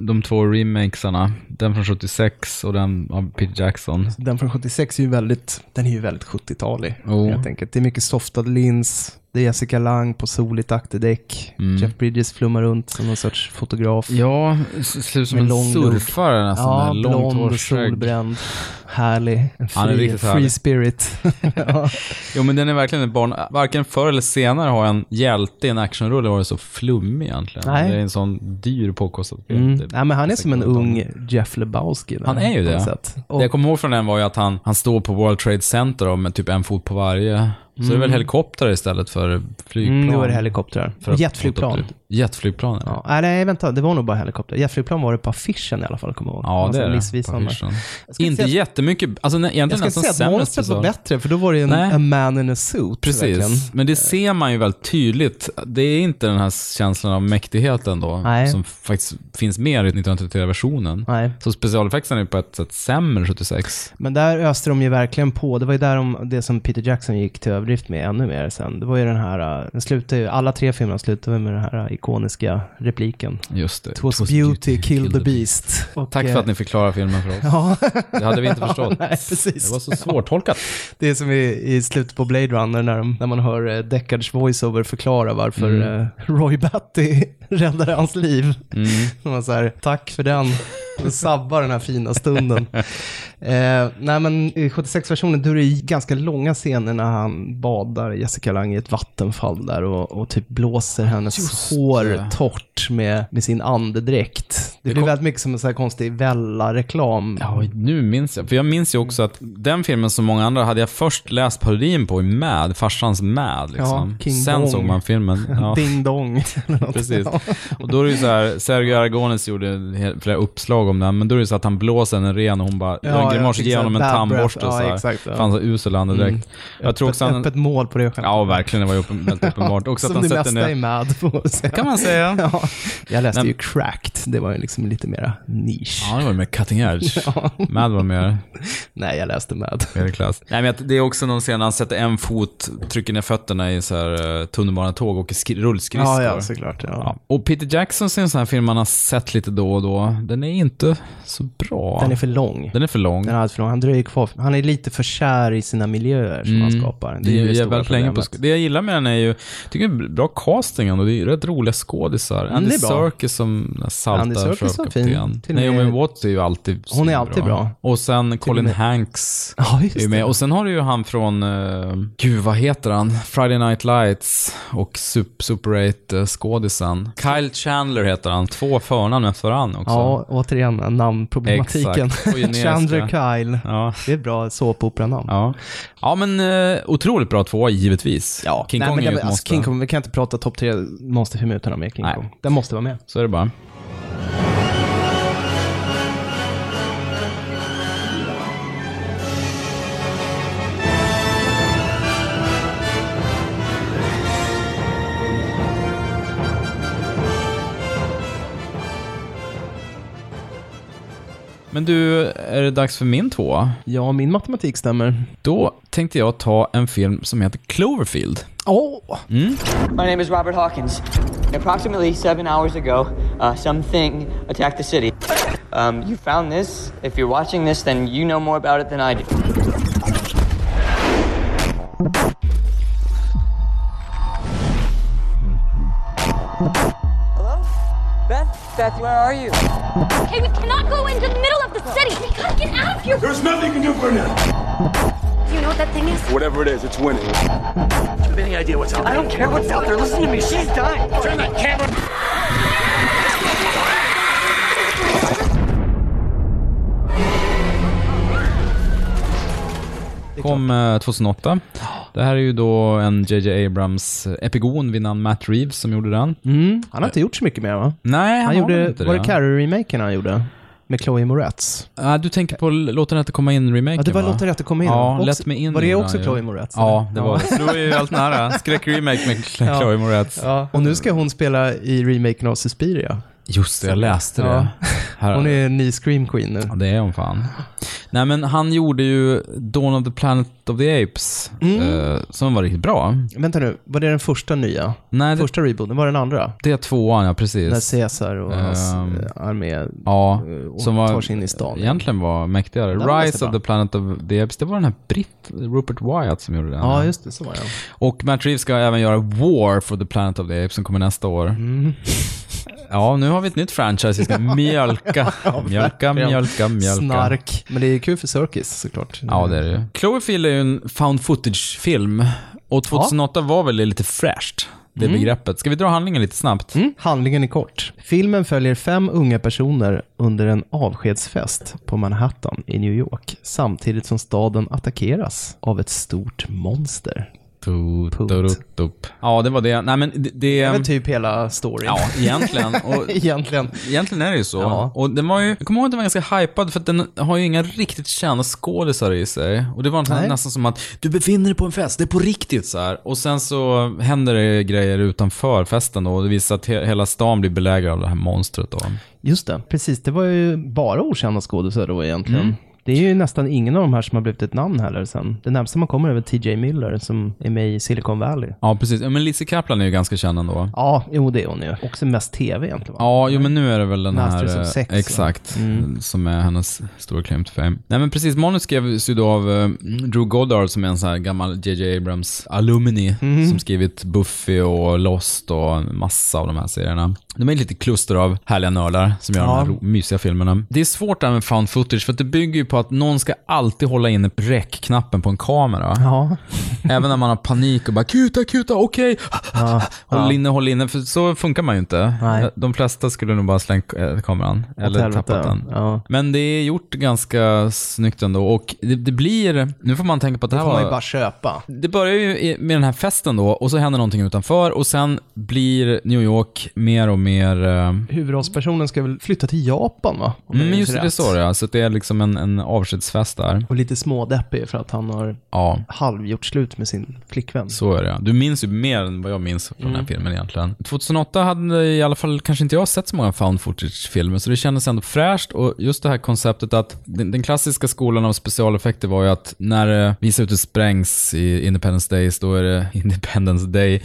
de två remakesarna? Den från 76 och den av Peter Jackson. Den från 76 är ju väldigt, den är ju väldigt 70-talig. Jo. Helt enkelt. Det är mycket softad lins, det är Jessica Lang på soligt akterdäck. Mm. Jeff Bridges flummar runt som någon sorts fotograf. Ja, ser ut som en lång surfare nästan. Ja, blond och solbränd. Härlig. En Han är free, riktigt free härlig. spirit. ja. Jo, men den är verkligen ett barn. Varken förr eller senare har en hjälte i en actionrulle varit så flummig egentligen. Nej. Det är en sån dyr påkostad. Mm. Det- Nej, men han är som en ung Jeff Lebowski. Han är ju det. Det jag kommer ihåg från den var ju att han, han står på World Trade Center och med typ en fot på varje. Så det är väl helikopter istället för flygplan? Mm, nu var det helikoptrar. Jetflygplan. Jetflygplan, ja. Nej, nej, vänta, det var nog bara helikopter. Jetflygplan var det på affischen i alla fall, kommer jag ihåg. Ja, var det är det. missvisande. på affischen. Jag Inte säga- jättemycket, alltså Jag egentligen ska nästan säga att monstret var bättre, för då var det en Nej. a man in a suit. Precis, verkligen. men det ser man ju väldigt tydligt. Det är inte den här känslan av mäktighet ändå, Nej. som faktiskt finns mer i 1933-versionen. Nej. Så specialeffekterna är på ett sätt sämre 76. Men där öste de ju verkligen på. Det var ju där de, det som Peter Jackson gick till överdrift med ännu mer sen. Det var ju den här, uh, den slutade ju, alla tre filmerna slutade med den här uh, ikoniska repliken. Just det. It was beauty, kill the beast. Och, Tack för eh, att ni förklarar filmen för oss. Ja. Det hade vi inte förstått. Nej, precis. Det var så svårtolkat. Det är som i, i slutet på Blade Runner när, de, när man hör eh, Deckards voiceover förklara varför Mm. eh, Roy Batty räddade hans liv. Mm. Man så här, tack för den. Och sabbar den här fina stunden. eh, nej men i 76-versionen då är det ganska långa scener när han badar Jessica Lange i ett vattenfall där och, och typ blåser hennes Just hår det. torrt med, med sin andedräkt. Det, Det blir kom- väldigt mycket som en sån här konstig Vella-reklam. Ja, nu minns jag. För jag minns ju också att den filmen som många andra hade jag först läst parodin på i Mad, farsans Mad liksom. Ja, King Sen Dong. såg man filmen. Ja. Ding dong. Precis. Och då är det ju så här, Sergio Aragones gjorde flera uppslag om den, men då är det så att han blåser henne ren och hon bara Ja, gör en grimas och ger honom en tandborste så Ja, här. exakt, ja. För han så usel andedräkt. Mm. Jag tror också öppet, han... öppet mål på det skämtet. Ja, verkligen. Det var ju väldigt uppenbart. Också Som att han det mesta är ner... mad på kan man säga. ja. Jag läste Nej. ju Cracked, det var ju liksom lite mera nisch. Ja, det var mer cutting edge. Ja. Mad var mer Nej, jag läste Mad. medelklass. Nej, men det är också någon scen när han sätter en fot, trycker ner fötterna i så här uh, tunnelbanetåg och åker skri- rullskridskor. Ja, ja, såklart. Ja. Ja. Och Peter Jacksons är en sån här film man har sett lite då och då. Den är inte så bra. Den är för lång. Den är för lång. Den är för lång. Han dröjer kvar. Han är lite för kär i sina miljöer som han skapar. Mm. Det är ju det väldigt länge på sk- Det jag gillar med den är ju, jag tycker det är bra casting och det är rätt roliga skådisar. Mm, Andy är. Serkis som saltar Andy Och med- Naomi Watts är ju alltid Hon är alltid bra. Och sen Colin Hanks Ja, just är med. Och sen har du ju han från, uh, gud vad heter han? Friday Night Lights och Sup- Super 8-skådisen. Kyle Chandler heter han. Två förnamn efter varandra också. Ja, återigen namnproblematiken. Chandler Kyle. Ja. Det är ett bra såpoperanamn. Ja, ja men uh, otroligt bra tvåa givetvis. Ja, King nej, Kong men är ju det, ett alltså, måste. King Kong, vi kan inte prata topp tre monsterfilm utan att ha med King Nej. Kong. Den måste vara med. Så är det bara. Men du, är det dags för min tvåa? Ja, min matematik stämmer. Då tänkte jag ta en film som heter Cloverfield. Åh! Mm. My name is Robert Hawkins. Approximately seven hours ago, uh, something attacked the city. Um, you found this. If you're watching this, then you know more about it than I do. Beth? Beth, where are you? Okay, we cannot go into the middle of the city. We gotta get out of here. There's nothing you can do for now. Do you know what that thing is? Whatever it is, it's winning. Do you have any idea what's out there? I don't care what's out there. Listen to me. She's dying. Turn that camera. Kom eh, 2008. Det här är ju då en JJ Abrams epigon vid namn Matt Reeves som gjorde den. Mm, han har inte gjort så mycket mer va? Nej, han, Han har gjorde, inte var det? Carrie-remaken han gjorde? Med Chloe Moretz? Ah, du tänker på Låt den inte komma in-remaken Ja, det var va? Låt den inte komma in. Ja, Också- Let me in var det också. Chloe Moretz, Ja, det var det. Det var ju helt nära. Skräck-remake med Ja. Chloe Moretz. Ja, och nu ska hon spela i remaken av Suspiria. Just det, jag läste det. Ja. Hon är en ny Scream Queen nu. Ja, det är hon fan. Nej, men han gjorde ju Dawn of the Planet of the Apes, eh, som var riktigt bra. Vänta nu, var det den första nya? Nej, det, Första rebooten, var det den andra? det är tvåan, ja precis. När Caesar och hans Ehm, eh, armé Ja, eh, och som var, tar sig in i stan. egentligen var mäktigare. Den Rise of the Planet of the Apes, det var den här britt, Rupert Wyatt som gjorde den. Ja, just det, så var det. Och Matt Reeves ska även göra War for the Planet of the Apes som kommer nästa år. Mm. Ja, nu har vi ett nytt franchise vi ska mjölka. mjölka, mjölka, mjölka. Snark. Men det är kul för Circus såklart. Ja, det är det ju. Cloverfield är ju en found footage-film. Och 2008 var väl det lite fräscht, det Mm. begreppet. Ska vi dra handlingen lite snabbt? Mm. Handlingen är kort. Filmen följer fem unga personer under en avskedsfest på Manhattan i New York samtidigt som staden attackeras av ett stort monster. Ja, det var det. Nej, men det... det Det är väl typ hela storyn. Ja, egentligen. Och egentligen. Egentligen är det ju så. Ja. Och den var ju, jag kommer ihåg att den var ganska hypad för att den har ju inga riktigt kända skådisar i sig. Och det var nästan, Nej. nästan som att du befinner dig på en fest, det är på riktigt så här. Och sen så händer det grejer utanför festen då och det visar att he, hela stan blir belägrad av det här monstret då. Just det, precis. Det var ju bara okända skådespelare då egentligen. Mm. Det är ju nästan ingen av de här som har blivit ett namn heller sen. Det närmsta man kommer är väl TJ Miller som är med i Silicon Valley. Ja, precis. Men Lizzie Kaplan är ju ganska känd ändå. Ja, jo det är hon ju. Också mest tv egentligen va? Ja, jo men nu är det väl den Masters här... Sex, eh, va? exakt. Mm. Som är hennes stora claim to fame. Nej men precis, manus skrevs ju då av eh, Drew Goddard som är en sån här gammal JJ Abrams alumni. Mm. Som skrivit Buffy och Lost och massa av de här serierna. De är lite kluster av härliga nördar som gör Ja. de här mysiga filmerna. Det är svårt det här med found footage för att det bygger ju på att någon ska alltid hålla inne räckknappen på en kamera. Ja. Även när man har panik och bara kuta, kuta, okej. Ja. Håll Ja. inne, håll inne. För så funkar man ju inte. Nej. De flesta skulle nog bara slängt eh, kameran. Eller tappat den. ja. Men det är gjort ganska snyggt ändå. Och det, det blir, nu får man tänka på att det Det här får man ju var... bara köpa. Det börjar ju med den här festen då och så händer någonting utanför och sen blir New York mer och mer... eh, Huvudrollspersonen ska väl flytta till Japan va? Om Mm, just det, det står det. Så det är liksom en, en avskedsfest där. Och lite smådeppig för att han har Ja, halvgjort slut med sin flickvän. så är det ja. Du minns ju mer än vad jag minns från den Mm. här filmen egentligen. 2008 hade i alla fall kanske inte jag sett så många found footage-filmer, så det kändes ändå fräscht. Och just det här konceptet att den, den klassiska skolan av specialeffekter var ju att när det visar ut det sprängs i Independence Days, då är det Independence Day,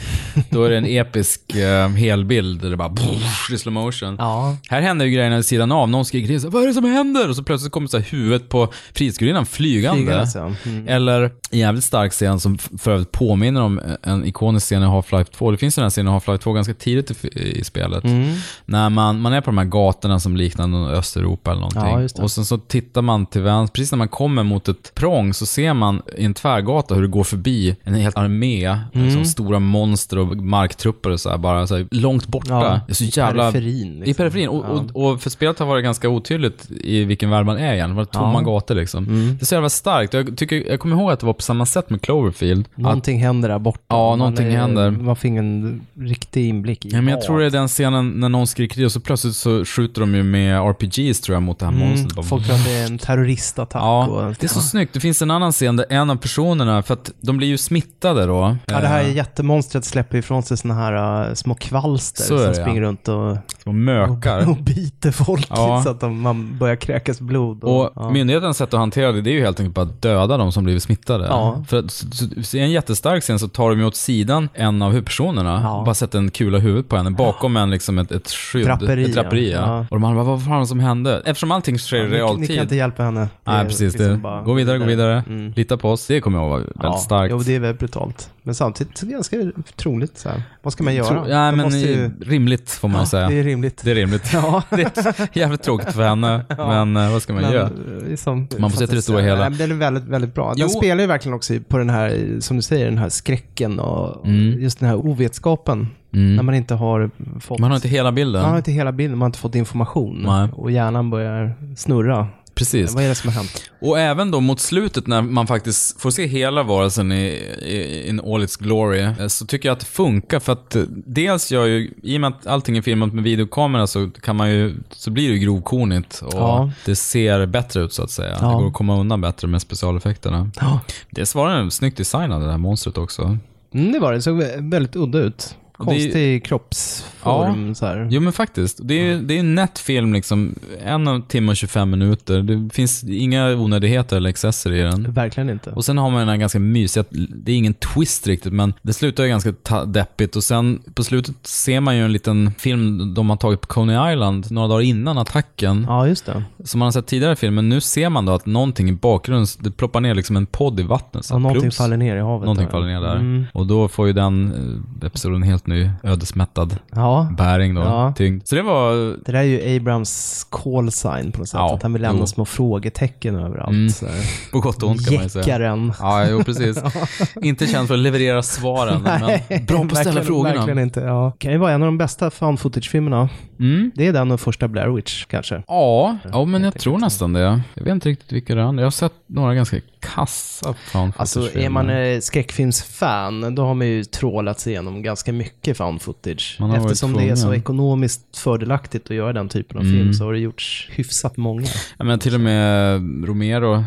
då är det en episk eh, helbild där det bara i slow motion. Ja. Här händer ju grejerna vid sidan av. Någon skriker till sig, vad är det som händer? Och så plötsligt kommer så här huvudet upp på Frihetsgudinnan flygande. Flygande, så. Mm. Eller en jävligt stark scen som för övrigt påminner om en ikonisk scen i Half-Life 2. Det finns ju den här scenen i Half-Life 2 ganska tidigt i, i spelet. Mm. När man, man är på de här gatorna som liknar någon Östeuropa eller någonting. Ja, och sen så tittar man till vänster, precis när man kommer mot ett prång så ser man i en tvärgata hur det går förbi en helt armé, Mm. liksom stora monster och marktrupper och så här, bara så här, långt borta. Ja, det är så i jävla... periferin, liksom. I periferin. Och, och, och för spelet har varit ganska otydligt i vilken värld man är igen. Det var tomma Ja. gator liksom. Mm. Det är så jävla starkt. Jag, tycker, jag kommer ihåg att det var på samma sätt med Cloverfield. Att, Någonting händer där borta. Ja, Man någonting är- händer. Man fick en riktig inblick i Ja, men jag tror det är den scenen när någon skriker och så plötsligt så skjuter de ju med RPGs tror jag mot det här monstret. Mm, Folk tror att det är en terroristattack. Ja, och det är så snyggt. Det finns en annan scen där en av personerna, för att de blir ju smittade då. Ja, det här Eh, jättemonstret släpper ifrån sig såna här uh, små kvalster Så som det, ja. springer runt och, Små mökar. och biter folk Ja. så att de, man börjar kräkas blod. Och ja. Myndighetens sätt att hantera det, det är ju helt enkelt bara att döda de som blivit smittade. Ja. För att, så, i en jättestark scen så tar de ju åt sidan en av huvudpersonerna och bara sätter en kula i huvudet på henne bakom en, liksom ett, ett skydd. Draperi, ett draperi, ja. ja. Och de andra bara, vad fan som hände? Eftersom allting sker i Ja, ni, realtid. ni kan inte hjälpa henne. Det Nej, precis. liksom det. bara Gå vidare, gå vidare. Mm. Lita på oss. Det kommer jag ihåg var väldigt Ja, starkt. Jo, det är väldigt brutalt. Men samtidigt så är det ganska troligt. Så här. Vad ska man göra? Tro, ja, men ju... rimligt får man Ja, säga. det är rimligt. Det är rimligt. Ja. det är jävligt tråkigt för henne, Ja. men eh, vad ska man Men, göra? Eh, Som, Man får se till det stora hela. Nej, den är väldigt, väldigt bra. Den Jo. spelar ju verkligen också på den här, som du säger, den här skräcken och Mm. just den här ovetskapen. Mm. När man inte har fått... Man har inte hela bilden. Man har inte hela bilden, man har inte fått information. Nej. Och hjärnan börjar snurra. Precis. Vad är det som har hänt? Och även då mot slutet när man faktiskt får se hela varelsen i, i in all its glory, eh, så tycker jag att det funkar för att eh, dels gör ju, i och med att allting är filmat med videokamera så kan man ju, så blir det ju grovkornigt och Ja. det ser bättre ut så att säga. Ja. Det går att komma undan bättre med specialeffekterna. Ja. Det var den snyggt designad det här monstret också. Mm, det var det. Det såg väldigt udda ut. Konstig kroppsform så här. Jo men faktiskt. Det är ju det är en nätt film liksom. En timme och 25 minuter. Det finns inga onödigheter eller excesser i den. Verkligen inte. Och sen har man den här ganska mysiga, det är ingen twist riktigt, men det slutar ju ganska deppigt. Och sen på slutet ser man ju en liten film de har tagit på Coney Island några dagar innan attacken. Ja, just det. Som man har sett tidigare i filmen. Nu ser man då att någonting i bakgrunden, det ploppar ner liksom en podd i vattnet. Så Ja, någonting plums. faller ner i havet. Någonting där. faller ner där. Mm. Och då får ju den eh, episoden en helt ny ödesmättad Ja. bäring då, Ja. tyngd. Så det var... Det där är ju Abrams call sign på något sätt. Ja, att han vill lämna jo. små frågetecken överallt. Mm. Så. På gott och ont kan man ju säga. Jäckaren. Ja, jo precis. Inte känd för att leverera svaren, men bra på att ställa frågorna. Verkligen inte. Ja. Kan ju vara en av de bästa found footage-filmerna. Mm. Det är den och första Blair Witch kanske. Ja, ja men jag tror nästan det. Jag vet inte riktigt vilka det är. Jag har sett några ganska kassa found Alltså är man eh, skräckfilmsfan, då har man ju trålat sig igenom ganska mycket found footage. Eftersom det är så ekonomiskt fördelaktigt att göra den typen av Mm. film så har det gjorts hyfsat många. Ja, men till och med Romero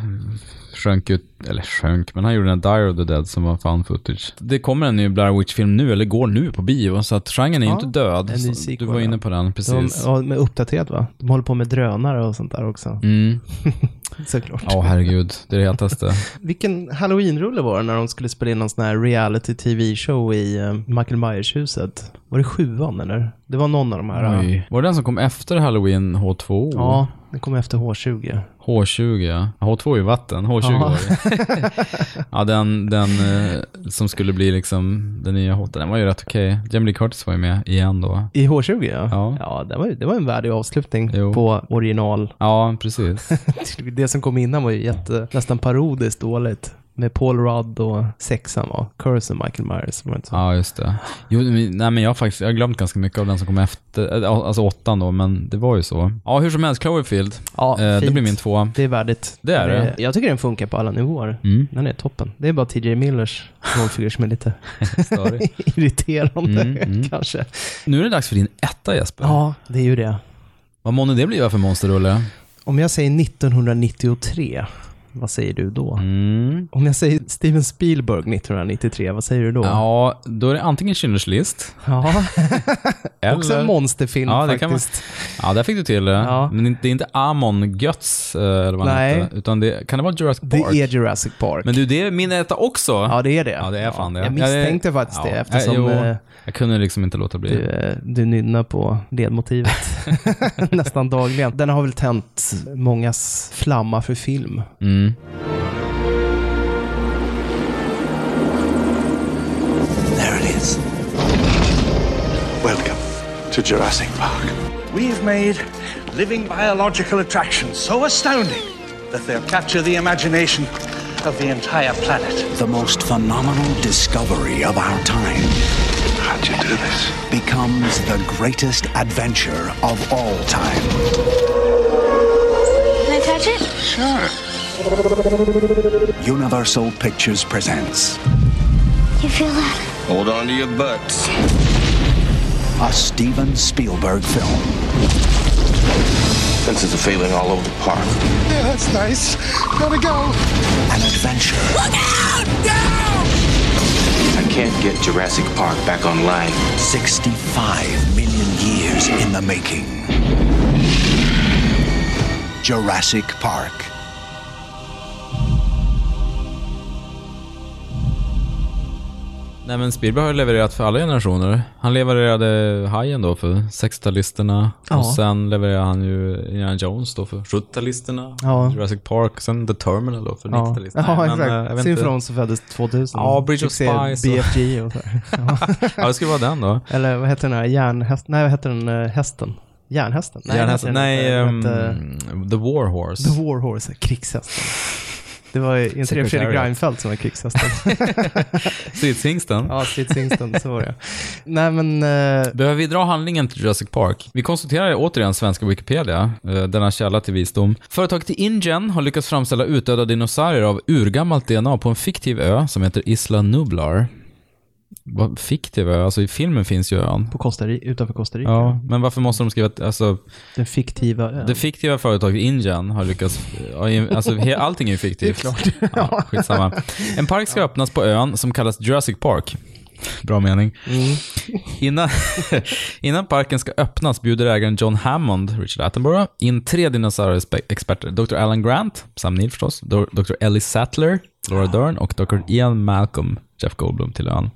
sjönk ut, eller sjönk, men han gjorde den Dire of the Dead som var found footage. Det kommer en ny Blair Witch-film nu, eller går nu på bio, så att genren är ju Ja, inte död. sequel, du var inne på den, precis. De, ja, med uppdaterat va? De håller på med drönare och sånt där också. Mm. Såklart. Ja, herregud. Det är det hetaste. Vilken halloween-rulle var det när de skulle spela in någon sån här reality tv-show i uh, Michael Myers-huset? Var det sjuan eller? Det var någon av de här. Oj. Var det den som kom efter Halloween H2? Ja, det kom efter H20. H20 ja. H2 är ju vatten, H20 Ja. var det. ja, den, den eh, som skulle bli liksom den nya H, den var ju rätt okej. Jamie Lee Curtis var ju med igen då. I H20 ja. Ja. Ja, det var, det var en värdig avslutning Jo. på original. Ja, precis. Det som kom innan var ju jätte, nästan parodiskt dåligt. Med Paul Rudd och sexan var Curse och Michael Myers. Var det inte så? Ja, just det. Jo, nej men jag har faktiskt, jag har glömt ganska mycket av den som kom efter, eh, alltså åttan då, men det var ju så. Ja, hur som helst, Cloverfield. Ja, Eh, det blir min tvåa. Det är värdigt. Det är det. Jag tycker den funkar på alla nivåer. Mm. Den är toppen. Det är bara TJ Millers rollfigur som är lite irriterande Mm, mm. kanske. Nu är det dags för din etta Jesper. Ja, det är ju det. Vad månne det blir för monsterrulle? Om jag säger 1993, vad säger du då? Mm. Om jag säger Steven Spielberg 1993, vad säger du då? Ja, då är det antingen Schindler's list. Ja. eller... Också en monsterfilm ja, det kan man... faktiskt. Ja, där fick du till det. Ja. Men det är inte Amon Götz, eh, eller vad Nej. heter. Utan det, kan det vara Jurassic Det Park? är Jurassic Park. Men du, det är min etta också. Ja, det är det. Ja, det är fan det. Jag misstänkte Ja, faktiskt det ja. eftersom jo, eh, jag kunde liksom inte låta bli. du, eh, du nynnar på ledmotivet nästan dagligen. Den har väl tänt mångas flamma för film. Mm. Mm-hmm. There it is. Welcome to Jurassic Park. We've made living biological attractions so astounding that they'll capture the imagination of the entire planet. The most phenomenal discovery of our time How'd you do this? becomes the greatest adventure of all time. Can I touch it? Sure. Universal Pictures presents You feel that? Hold on to your butts. a Steven Spielberg film. Fences are failing all over the park. Yeah, that's nice. Gotta go. An adventure Look out! Down! I can't get Jurassic Park back online. 65 million years in the making. Jurassic Park. Nej men Spielberg har levererat för alla generationer. Han levererade Hajen då för 60-talisterna. Ja. Och sen levererade han ju Indiana Jones då för 70-talisterna. Ja. Jurassic Park, sen The Terminal då för Ja, 90-talisterna. ja Nej, men, exakt. eh, jag vet Sin så föddes 2000. Ja, Bridge of Spies BFG och så här. Ja. Ja, det skulle vara den då. Eller vad heter den här järnhästen? Nej, vad heter den eh, hästen? Järnhästen? Nej, Järnhästen, nej, Vad hette- The War Horse. The War Horse, krigshästen. Det var inte det Fredrik. Reinfeldt som var krigshästen. Stridshingsten. ja, stridshingsten, så var det. Nej men, eh, Behöver vi dra handlingen till Jurassic Park? Vi konstaterar återigen svenska Wikipedia, eh, denna källa till visdom. Företaget i Indien har lyckats framställa utdöda dinosaurier av urgammalt DNA på en fiktiv ö som heter Isla Nublar. Vad fiktiv ö? Alltså i filmen finns ju ön. på Costa Rica, utanför Costa Rica. Ja, men varför måste de skriva att, alltså, Den fiktiva ön. det fiktiva företaget i Indien har lyckats, alltså he- allting är ju fiktivt. Det är klart. Ja, skitsamma. En park ska öppnas på ön som kallas Jurassic Park. Bra mening. Mm. Innan, innan parken ska öppnas bjuder ägaren John Hammond, Richard Attenborough, in tre dinosaurieexperter. Dr. Alan Grant, Sam Neill förstås, Dr. Ellie Sattler, Laura Dern och Dr. Ian Malcolm, Jeff Goldblum, till ön.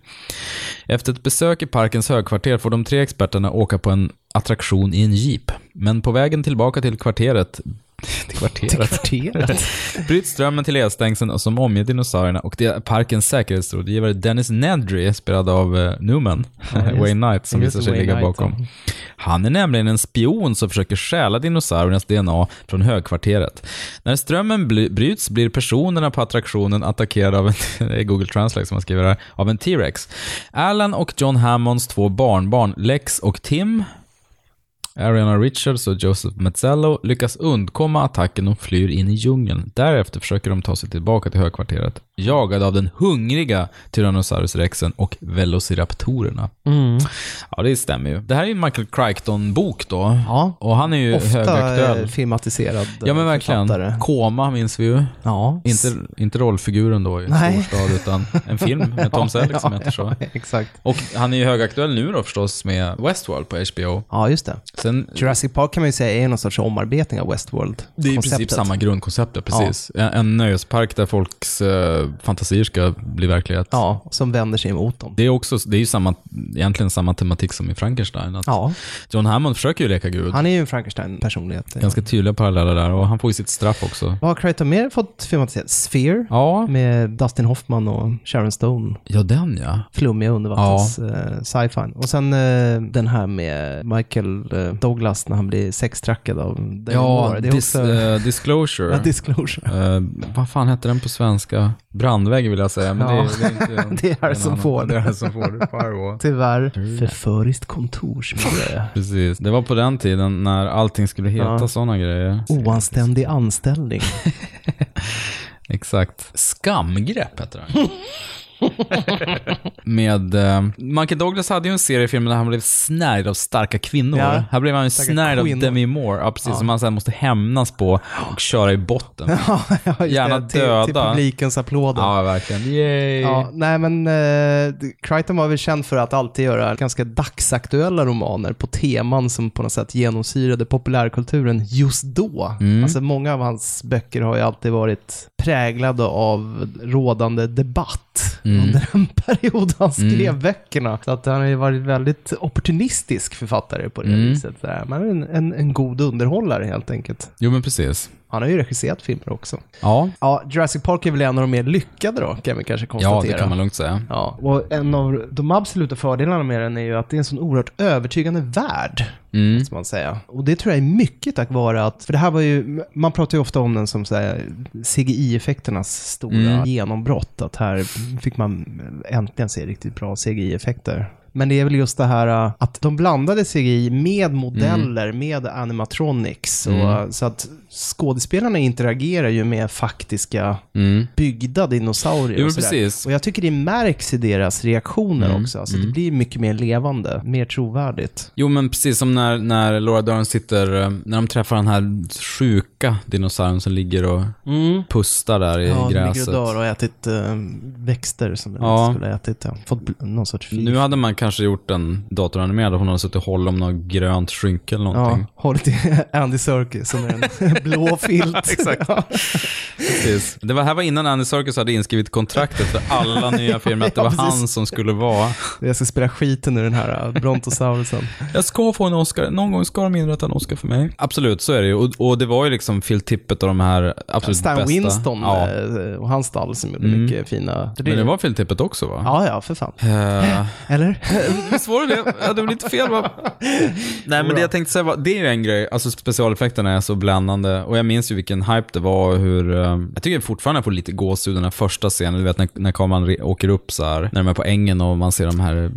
Efter ett besök i parkens högkvarter får de tre experterna åka på en attraktion i en jeep. Men på vägen tillbaka till kvarteret till kvarteret. Kvarteret. Bryts strömmen till elstängseln och som omger dinosaurierna och det är parkens säkerhetsrådgivare Dennis Nedry, spelad av eh, Newman, Ja, Wayne Knight, som visar sig Wayne ligga Knight, bakom. ja. Han är nämligen en spion som försöker stjäla dinosauriernas DNA från högkvarteret. När strömmen bryts blir personerna på attraktionen attackerade av en, Google Translate som man skriver här, av en T-Rex. Alan och John Hammonds två barnbarn, Lex och Tim, Ariana Richards och Joseph Mazzello lyckas undkomma attacken och flyr in i djungeln. Därefter försöker de ta sig tillbaka till högkvarteret, jagade av den hungriga Tyrannosaurus rexen och velociraptorerna. Mm. Ja, det stämmer ju. Det här är ju en Michael Crichton-bok då. Ja. Och han är ju Ofta högaktuell. filmatiserad Ja men verkligen. författare. Koma minns vi ju. Ja. Inte, inte rollfiguren då i Nej. storstad, utan en film med Tom Selleck som heter så. Ja, exakt. Och han är ju högaktuell nu då förstås med Westworld på HBO. Ja, just det. Sen, Jurassic Park kan man ju säga är någon sorts omarbetning av Westworld. det är i princip samma grundkoncept, ja, precis. En, en nöjespark där folks eh, fantasier ska bli verklighet. Ja, som vänder sig emot dem. Det är, också, det är ju samma, egentligen samma tematik som i Frankenstein. Att Ja. John Hammond försöker ju leka gud. Han är ju en Frankenstein-personlighet. Ganska tydliga paralleller där och han får ju sitt straff också. Vad har Crichton mer fått filmatiserat? Sphere? Ja. Med Dustin Hoffman och Sharon Stone. Ja, den ja. Flummiga undervattens eh, sci-fi. Och sen eh, den här med Michael eh, Douglas när han blir sextrackad av David Ja, Moore. Det är dis, också... Disclosure. Ja, Disclosure. Vad fan hette den på svenska? Brandvägg vill jag säga, men Ja. det, det är inte... Det är en annan. Ford. Det är Harrison Ford. Firewall. Tyvärr. Förföriskt kontorsmiljö. Precis. Det var på den tiden när allting skulle heta Ja. sådana grejer. Oanständig anställning. Exakt. Skamgrepp heter den. Med, eh, Michael Douglas hade ju en seriefilm där han blev snärjd av starka kvinnor. Ja, Här blev han ju snärjd av. Demi Moore, ja, precis, Ja. som han sen måste hämnas på och köra i botten. Ja, Gärna det, till, döda. Till publikens applåder. Ja, verkligen. Yay! Ja, nej men uh, Crichton var väl känd för att alltid göra ganska dagsaktuella romaner på teman som på något sätt genomsyrade populärkulturen just då. Mm. Alltså många av hans böcker har ju alltid varit präglade av rådande debatt Mm. under en period han skrev Mm. böckerna. Så att han har ju varit väldigt opportunistisk författare på det Mm. viset. Sådär. Men en, en, en god underhållare helt enkelt. Jo, men precis. Han har ju regisserat filmer också. Ja, Ja, Jurassic Park är väl en av de mer lyckade då, kan vi kanske ja konstatera. det kan man lugnt säga. Ja, och en av de absoluta fördelarna med den är ju att det är en sån oerhört övertygande värld, Mm. man säga. Och det tror jag är mycket tack vare att, för det här var ju, man pratar ju ofta om den som CGI-effekternas stora Mm. genombrott, att här fick man äntligen se riktigt bra CGI-effekter. Men det är väl just det här uh, att de blandade CGI med modeller, med animatronics. Och, Mm. Så att skådespelarna interagerar ju med faktiska Mm. byggda dinosaurier Jo, och precis. Och jag tycker det märks i deras reaktioner Mm, också. Alltså mm. det blir mycket mer levande, mer trovärdigt. Jo, men precis som när, när Laura Dern sitter, eh, när de träffar den här sjuka dinosaurien som ligger och pustar där i Ja, gräset. ligger och dör och har ätit eh, växter som den Ja. skulle ha ätit. Ja. Fått någon sorts fisk. Nu hade man kanske gjort en datoranimerad hon hade suttit och hållit om något grönt skynke eller någonting. Ja, hållit i Andy Serkis som är en blå filt. Exakt. Precis. Det var, här var innan Andy Serkis hade inskrivit kontraktet för alla nya filmer, att det Ja, var precis. han som skulle vara. Jag ska spela skiten ur den här uh, brontosaurusen. Jag ska få en Oscar, någon gång ska de inrätta en Oscar för mig. Absolut, så är det ju. Och, och det var ju liksom Phil Tippett och de här absolut Stan bästa. Winston Ja. eh, och hans stall som gjorde Mm. mycket fina... Men det var Phil Tippett också va? Ja, ja, för fan. Eh, Eller? Visst var det det? Jag hade väl inte fel va? Nej men det jag tänkte säga var, det är ju en grej, alltså specialeffekterna är så bländande och jag minns ju vilken hype det var och hur, eh, jag tycker fortfarande jag får lite gåshud den här första scenen, du vet när, när kameran åker upp så här, när de är på ängen och man ser de här eh,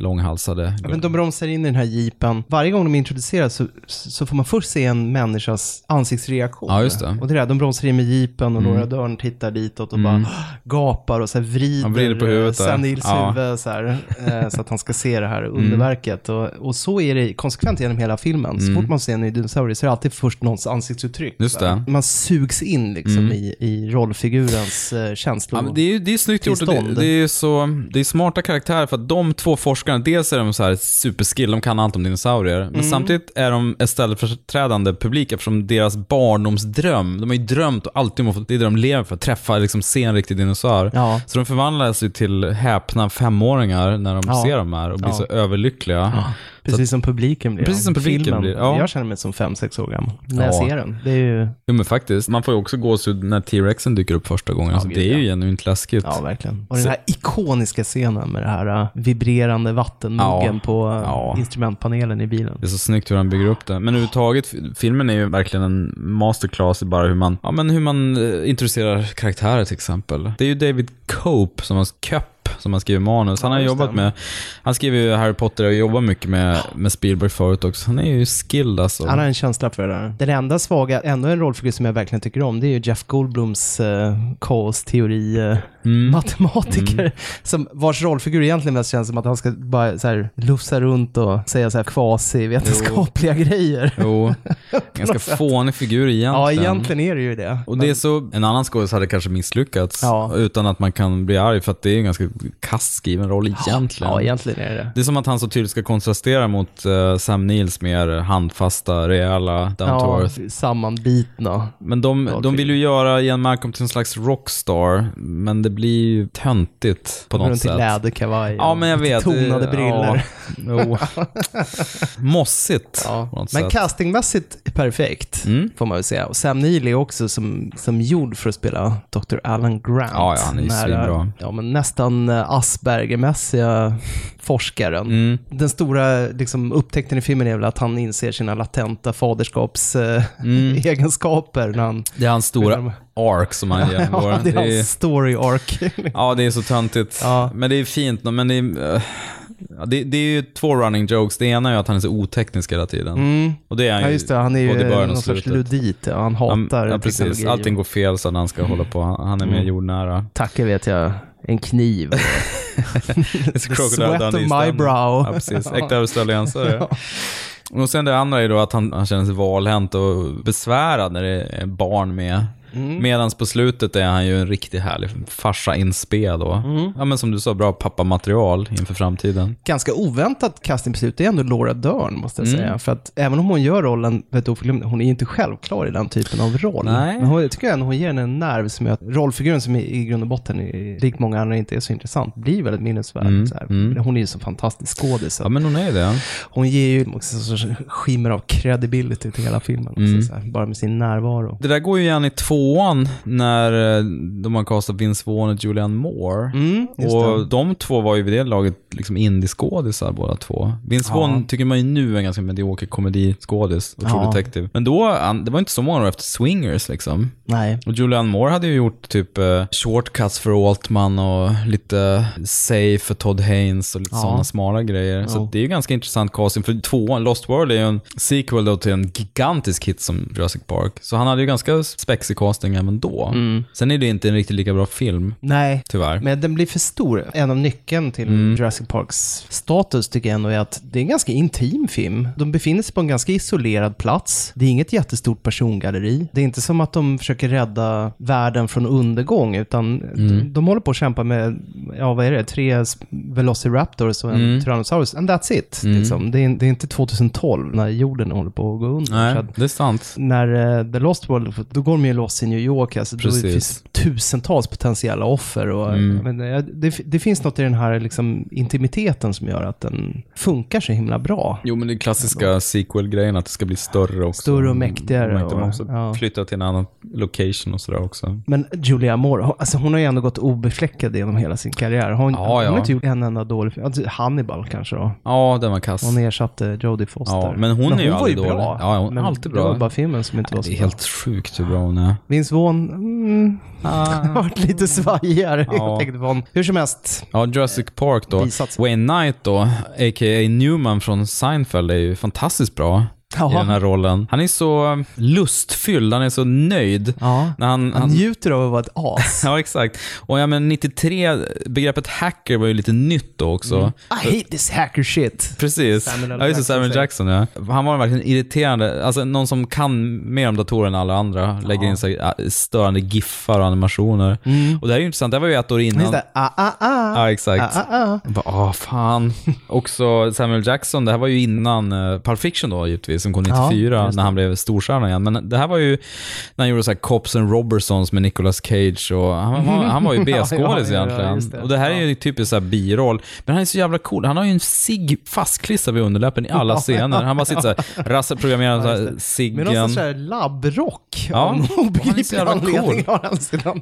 långhalsade. Ja, men de bromsar in i den här jeepen. Varje gång de introduceras så, så får man först se en människas ansiktsreaktion. Ja, just det. Och det där, de bromsar in med jeepen och Mm. Laura Dern tittar ditåt och Mm. bara gapar och så här vrider, Han vrider på huvudet. Sam Neils Ja. huvud så, här, eh, så att han ska se det här Mm. underverket. Och, och så är det konsekvent genom hela filmen. Så Mm. fort man ser en ny dinosaurie så är det alltid först någons ansiktsuttryck. Så. Man sugs in liksom Mm. i, i rollfigurens eh, känslor. Ja, det är ju det är snyggt gjort det, det är så, det är smarta karaktärer för att de två forskarna, dels är de så här superskill, de kan allt om dinosaurier, men Mm. samtidigt är de ett ställföreträdande publik eftersom deras barndomsdröm, de har ju drömt och alltid få, det är det de lever för, att träffa, liksom se en riktig dinosaur. Ja. Så de förvandlas ju till häpna femåringar när de Ja. ser de här och blir Ja. så överlyckliga. Precis som publiken blir. Precis som publiken filmen. blir, ja. Jag känner mig som fem sex år gammal när jag Ja. ser den. Det är ju... Jo men faktiskt, man får ju också gåshud när T-Rexen dyker upp första gången. alltså, det är ju genuint läskigt. Ja, verkligen. Och Så- den här ikoniska scenen med det här uh, vibrerande vattenmuggen Ja. på uh, Ja. instrumentpanelen i bilen. Det är så snyggt hur han bygger upp det. Men överhuvudtaget, filmen är ju verkligen en masterclass i bara hur man, ja, men hur man eh, introducerar karaktärer till exempel. Det är ju David Cope som har, Köpp, som har skrivit manus. Han Ja, har just jobbat med, han skriver ju Harry Potter och jobbar mycket med, med Spielberg förut också. Han är ju skilled alltså. Han har en känsla för det där. Den enda svaga, ännu en rollfigur som jag verkligen tycker om, det är ju Jeff Goldblums uh, kaosteori uh, Mm. matematiker, som, vars rollfigur egentligen mest känns som att han ska bara så här, lufsa runt och säga så här kvasi-vetenskapliga grejer. Jo, ganska fånig figur egentligen. Ja, egentligen är det ju det. Och det är så, en annan skådis hade kanske misslyckats Ja. utan att man kan bli arg för att det är en ganska kastskriven roll egentligen. Ja, egentligen är det det. Är som att han så tydligt ska kontrastera mot eh, Sam Neils mer handfasta, rejäla, down to Ja, sammanbitna. Men de, de vill ju göra Ian Malcolm till en slags rockstar, men det blir ju töntigt på något sätt. läderkavaj Ja, men jag vet. tonade briller. Ja, jo. Mossigt Ja. på något Men sätt. castingmässigt perfekt, Mm. får man väl säga. Och Sam Neill är också som, som gjord för att spela Dr. Alan Grant. Ja, ja, han är ju svinbra. Ja, men nästan eh, Asperger-mässiga forskaren. Mm. Den stora liksom, upptäckten i filmen är väl att han inser sina latenta faderskapsegenskaper Mm. när han... Det är hans stora ark som han genomgår. ja, det är Det är- hans story arc. Ja, det är så töntigt. Ja. Men det är fint, men det är, eh, det, det är ju två running jokes. Det ena är att han är så oteknisk hela tiden. Mm. Och det är han Ja, ju just det. Han är ju någon sorts ludit. Ja. Han hatar Ja, precis. teknologi. Allting går fel så när han ska hålla på. Han han är mer Mm. jordnära. Tacke vet jag en kniv. Sweat of my brow. Ja, precis. Äkta australiensare. Och sen det andra är då att han, han känner sig valhänt och besvärad när det är barn med. Mm. Medan på slutet är han ju en riktigt härlig farsa inspel då. Mm. Ja men som du sa, bra pappamaterial inför framtiden. Ganska oväntat castingbeslut, det är ändå Laura Dern måste jag Mm. säga. För att även om hon gör rollen, vet du, hon är inte självklar i den typen av roll. Nej. Men hon, jag tycker ändå hon ger henne en nerv som gör att rollfiguren som i, i grund och botten, i- likt många andra, inte är så intressant, blir väldigt minnesvärd. Mm, mm. Hon är ju så fantastisk skådis. Ja men hon är ju det. Hon ger ju också en sorts skimmer av credibility till hela filmen. också, Mm. Så här, bara med sin närvaro. Det där går ju igen i tvåan när eh, de har kastat Vince Vaughn och Julianne Moore. Mm, och de två var ju vid det laget liksom indieskådisar båda två. Vince Ja. Vaughn tycker man ju nu är en ganska medioker komediskådis och True Ja. Detective. Men då, det var inte så många år efter Swingers liksom. Nej. Och Julianne Moore hade ju gjort typ eh, shortcuts för Altman och lite Safe för Todd Haynes och lite Ja. sådana smala grejer. Så Ja. det är ju ganska intressant casting. För tvåan, Lost World är ju en sequel då till en gigantisk hit som Jurassic Park. Så han hade ju ganska spexig casting även då. Mm. Sen är det inte en riktigt lika bra film, Nej, tyvärr. Men den blir för stor. En av nyckeln till Mm. Jurassic Parks status tycker jag ändå är att det är en ganska intim film. De befinner sig på en ganska isolerad plats. Det är inget jättestort persongalleri. Det är inte som att de försöker rädda världen från undergång, utan Mm. de, de håller på att kämpa med, ja vad är det, tre Velociraptors och en Mm. Tyrannosaurus, and that's it. Mm. Liksom. Det, är, det är inte 2012 när jorden håller på att gå under. Nej, det är sant. när eh, The Lost World, då går de ju loss i New York, alltså, Precis. det finns tusentals potentiella offer. Och, Mm. jag- det, det finns något i den här liksom, intimiteten som gör att den funkar så himla bra. Jo, men det är klassiska sequel-grejen att det ska bli större också. Större och mäktigare och- måste ja. flytta till en annan location och sådär också. Men Julia Moore, hon- alltså hon har ju ändå gått obefläckad genom hela sin karriär. Hon, Ja, hon ja. har inte gjort en enda dålig film. Alltså, Hannibal kanske då. Ja, den var kass. Hon ersatte Jodie Foster. Ja, men hon är ju var aldrig ju dålig. bra. Ja, hon är men alltid Det bra. var bara filmen som inte var Det så är bra. helt sjukt hur bra hon är. Vince Vaughn, mm, har varit lite svajigare. Ja. Jag tänkte på honom. Hur som helst, Ja, Jurassic Park då. Bisats. Wayne Knight då, a.k.a. Newman från Seinfeld, är ju fantastiskt bra. Jaha. I den här rollen. Han är så lustfylld, han är så nöjd. Ja. När han, han han, njuter av att vara ett as. ja, exakt. Och ja, men 93, begreppet hacker var ju lite nytt då också. Mm. I hate this hacker shit. Precis. Samuel ja, just Samuel. Jackson ja. Han var verkligen irriterande. Alltså någon som kan mer om datorer än alla andra. Lägger in så störande giffar och animationer. Och det här är ju intressant, det här var ju ett år innan. Mm. Just det, ah, ah, ah. Ja, exakt. Ah, ah, ah. Bara, åh fan. Också Samuel Jackson, det här var ju innan uh, Pulp Fiction då givetvis, som kom 94, Ja, när han blev storstjärna igen. Men det här var ju när han gjorde så här Cops and Robertsons med Nicolas Cage och han, var- han var ju B-skådis ja, egentligen. det. och det här är ju typiskt så här biroll. Men han är så jävla cool. Han har ju en cigg fastklistrad vid underläppen i alla scener. Han bara sitter så här, rassar programmerar Ja, så just här, det. Med ciggen. någon sorts så här labbrock. Ja, han är så jävla cool.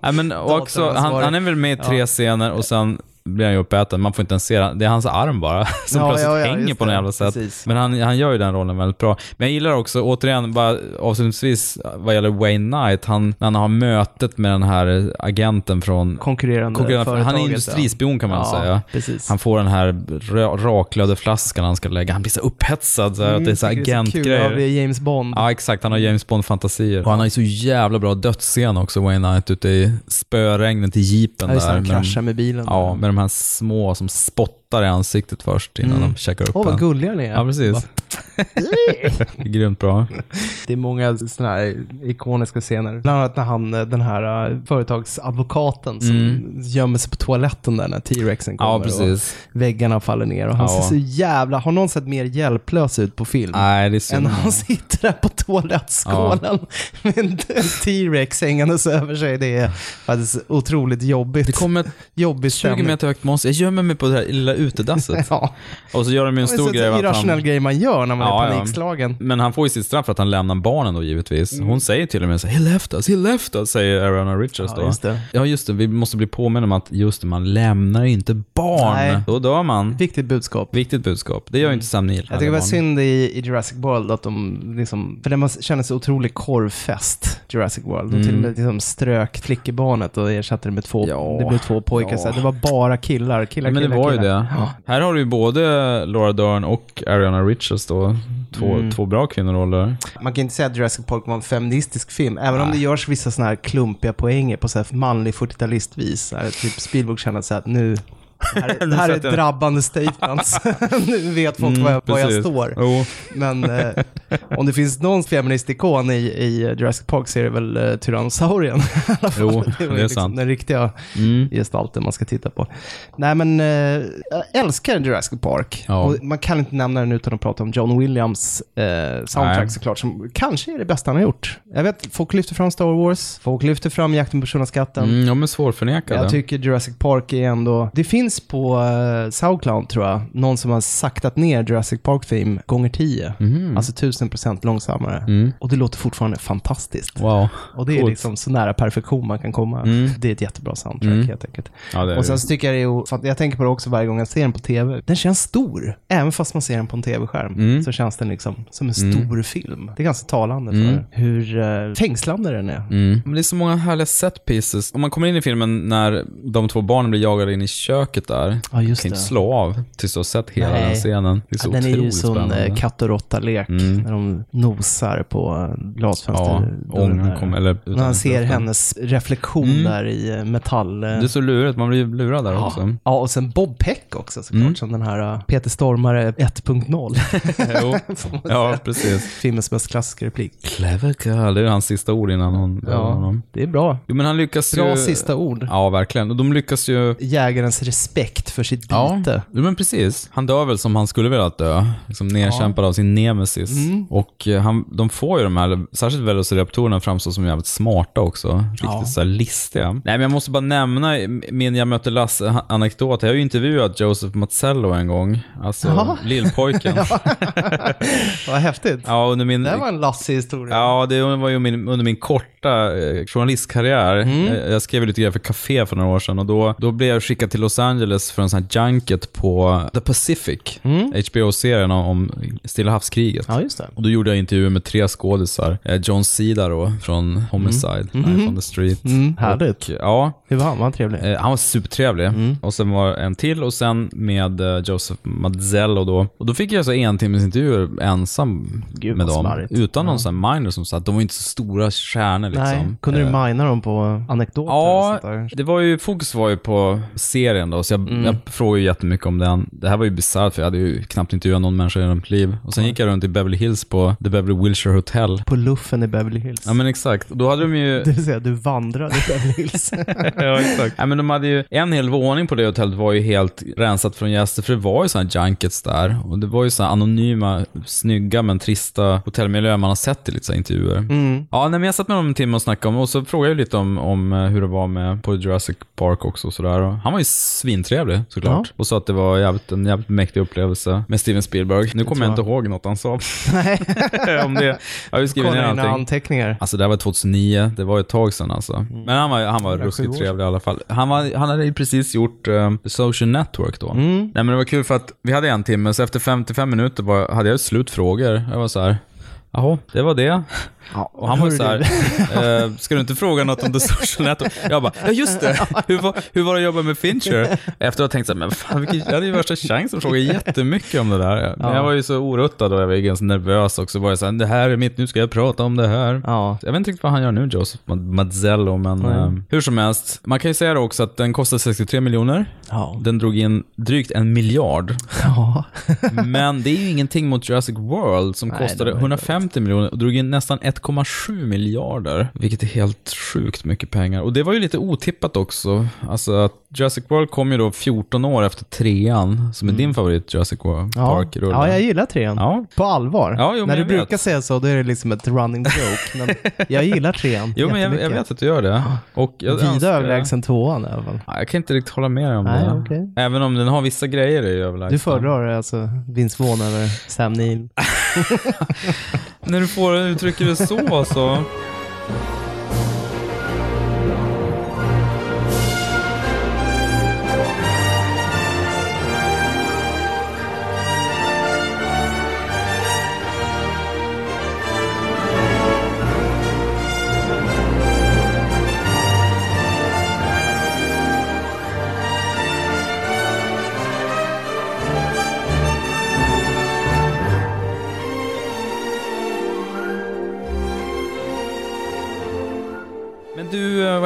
Ja, men också, han, han är väl med i tre scener och sen blir han ju uppäten. Man får inte ens se det. Det är hans arm bara som Ja, plötsligt ja, ja, hänger på något jävla sätt. Precis. Men han, han gör ju den rollen väldigt bra. Men jag gillar också, återigen, bara avslutningsvis vad gäller Wayne Knight, han, när han har mötet med den här agenten från konkurrerande, konkurrerande han är industrispion kan man säga. precis. Han får den här ra- raklöde flaskan han ska lägga. Han blir så upphetsad så här, att det är så Mm, agentgrejer. Det är James Bond. Ja, exakt. Han har James Bond-fantasier. Och han har ju så jävla bra dödsscen också, Wayne Knight, ute i spöregnet i jeepen där. han kraschar med bilen. Ja, med de här små som spottar i ansiktet först innan Mm. de käkar upp Åh, vad gulliga ni är. Ja, precis. Grymt bra. Det är många sådana här ikoniska scener. Bland annat när han, den här uh, företagsadvokaten som Mm. gömmer sig på toaletten där när T-rexen kommer Ja, precis. och väggarna faller ner. Och han Ja. ser så jävla, har någon sett mer hjälplös ut på film? Nej, det är Än synd. när han sitter där på toalettskålen med en T-rex hängandes över sig. Det är faktiskt otroligt jobbigt. Det kommer ett Jobbig 20 stämning. meter högt monster. Jag gömmer mig på det här lilla utedasset. Ja. Och så gör de ju en Det är stor grej av att irrationell han... grej man gör när man Ja, är ja. panikslagen. Men han får ju sitt straff för att han lämnar barnen då givetvis. Mm. Hon säger till och med så här, he left us, he left us, säger Ariana Richards Ja, då. just det. Ja, just det. Vi måste bli påminna om att just det, man lämnar inte barn. Nej. Då dör man. Viktigt budskap. Viktigt budskap. Det gör ju inte Sam Neill. Jag tycker det var synd i, i Jurassic World att de liksom, för det man känner sig otrolig korvfest, Jurassic World. De Mm. till och med liksom strök flickebarnet och ersatte det med två, Ja, det blev två pojkar. ja. Så det var bara killar, killar, Ja, men det killar, var ju killar. det. Här har du ju både Laura Dern och Ariana Richards då. Två, Mm. två bra kvinnoroller. Man kan inte säga att Jurassic Park var en feministisk film, även om det görs vissa sådana här klumpiga poänger på så här manlig 40-talistvis. Så här, Typ Spielberg känner att nu, det här, är- det här är jag- drabbande statements. nu vet folk Mm, var, jag, var jag står. Jo. Men eh, om det finns någon feministikon i, i Jurassic Park så är det väl eh, Tyrannosaurien. Jo, det ju är liksom sant. Den riktiga Mm. gestalten man ska titta på. Nej men, eh, jag älskar Jurassic Park. Ja. Man kan inte nämna den utan att prata om John Williams eh, soundtrack Nej. såklart, som kanske är det bästa han har gjort. Jag vet, folk lyfter fram Star Wars, folk lyfter fram Jakten på Personaskatten. Mm, ja, men svårförnekade. Jag tycker Jurassic Park är ändå... Det finns på uh, Soundcloud tror jag, någon som har saktat ner Jurassic Park Theme gånger 10. Mhm. Alltså tusen procent långsammare. Mm. Och det låter fortfarande fantastiskt. Wow. Och det är Coolt. liksom så nära perfektion man kan komma. Mm. Det är ett jättebra soundtrack Mm. helt enkelt. Ja, och sen så tycker jag det är, jag tänker på det också varje gång jag ser den på tv. Den känns stor. Även fast man ser den på en tv-skärm Mm. så känns den liksom som en Mm. stor film. Det är ganska talande Mm. för hur uh, fängslande den är. Mm. Men det är så många härliga set pieces. Om man kommer in i filmen när de två barnen blir jagade in i köket där. Ja, just kan det. inte slå av tills du har sett hela Nej. den scenen. Det är så ja, den är ju sån eh, katt och råtta-lek Mm. när de nosar på glasfönster. Ja, ångan kommer- eller När han ser hennes reflektion Mm. där i eh, metall. eh, Det är så lurigt, man blir lurad där också. Ja, och sen Bob Peck också såklart, Mm. som den här Peter Stormare 1.0. jo. Får man Ja, precis. Filmens mest klassiska replik. Clever girl, det är hans sista ord innan hon Ja, honom. det är bra. Jo, men han lyckas Bra ju... sista ord. Ja, verkligen. Och de lyckas ju... Jägarens respekt för sitt Ja, byte. jo, men precis. Han dör väl som han skulle vilja dö. Liksom nedkämpad av sin nemesis. Mm. Och eh, han, de får ju de här, särskilt Velociraptorerna framstår som jävligt smarta också. Riktigt Ja. så listiga. Nej, men jag måste bara nämna min Jag mötte Lasse-anekdot. Jag har ju intervjuat Joseph Mazzello en gång. Alltså Jaha. lillpojken. Vad häftigt. Ja, under min... Det var en Lasse-historia. Ja, det var ju min, under min korta eh, journalistkarriär. Mm. Eh, Jag skrev lite grann för Café för några år sedan och då, då blev jag skickad till Los Angeles för en sån här junket på The Pacific, HBO-serien om, Stilla havskriget. Mm. Ja, just det. Och då gjorde jag intervjuer med tre skådisar. Eh, John Cena då, från Homicide, Mm. Mhm. on the Street. Mm, härligt. Och, ja, Hur var han? Var han trevlig? Eh, han var supertrevlig. Mm. Och sen var en till och sen med eh, Joseph Mazzello då. Och då fick jag så en timmes intervjuer ensam Gud, med vad dem. smarrigt. Utan någon Ja. sån här minor som satt. De var ju inte så stora stjärnor liksom. Nej, kunde du Eh, mina dem på anekdoter? och Ja, sånt där? det var ju, fokus var ju på serien då, så jag, Mm. jag frågade ju jättemycket om den. Det här var ju bisarrt, för jag hade ju knappt intervjuat någon människa i hela mitt liv. Och sen gick jag runt i Beverly Hills på The Beverly Wilshire Hotel. På luffen i Beverly Hills. Ja men exakt, och då hade de ju... Det vill säga, du vandrade i Beverly Hills. ja, exakt. Ja, men de hade ju, en hel våning på det hotellet var ju helt rensat från gäster, för det var ju sådana junkets där. Och det var ju sådana anonyma, snygga men trista hotellmiljöer man har sett i lite så intervjuer. Mm. Ja, nej, men jag satt med honom en timme och snackade om och så frågade jag lite om, om eh, hur det var med på Jurassic Park också och sådär. Och Han var ju svintrevlig såklart. Ja. Och sa att det var jävligt, en jävligt mäktig upplevelse med Steven Spielberg. Nu kommer jag inte ihåg något han sa Nej. om det. Jag har ju skrivit ner allting. anteckningar. Alltså det här var 2009, det var ett tag sedan alltså. Men han var, han var ruskigt sedan. Trevlig i alla fall. Han, var, han hade ju precis gjort uh, The Social Network då. Mm. Nej men det var kul för att vi hade en timme, så efter 55 minuter var, hade jag slut frågor. Jag var så här. Jaha, det var det. och han var så här, eh, ska du inte fråga något om The Social Network? Jag bara, ja just det, hur var, hur var det att jobba med Fincher? Efter att ha tänkt så här, men fan, vilken, jag hade ju värsta chansen att fråga jättemycket om det där. Men Ja. jag var ju så oruttad och jag var ju ganska nervös också. Var jag så här, det här är mitt, nu ska jag prata om det här. Ja. Jag vet inte riktigt vad han gör nu, Joseph Mazzello, men Nej. eh, hur som helst. Man kan ju säga det också att den kostade 63 miljoner. Ja. Den drog in drygt en miljard. Ja. Men det är ju ingenting mot Jurassic World som Nej, kostade det var 150 miljoner och drog in nästan 1,7 miljarder. Vilket är helt sjukt mycket pengar. Och det var ju lite otippat också. Alltså att Jurassic World kom ju då 14 år efter trean, som är din favorit Jurassic World Ja. Park-rulle. ja, jag gillar trean. Ja. På allvar. Ja, jo, När du brukar vet. säga så, då är det liksom ett running joke. Men jag gillar trean Jo, men jag, jag vet att du gör det. Och jag Vida önskar- överlägsen tvåan i alla fall. Ja, Jag kan inte riktigt hålla med dig om Nej, det. okej. Även om den har vissa grejer i överlägsen. Du föredrar alltså Vince Vaughn över Sam Neill. När du får uttrycka det så alltså?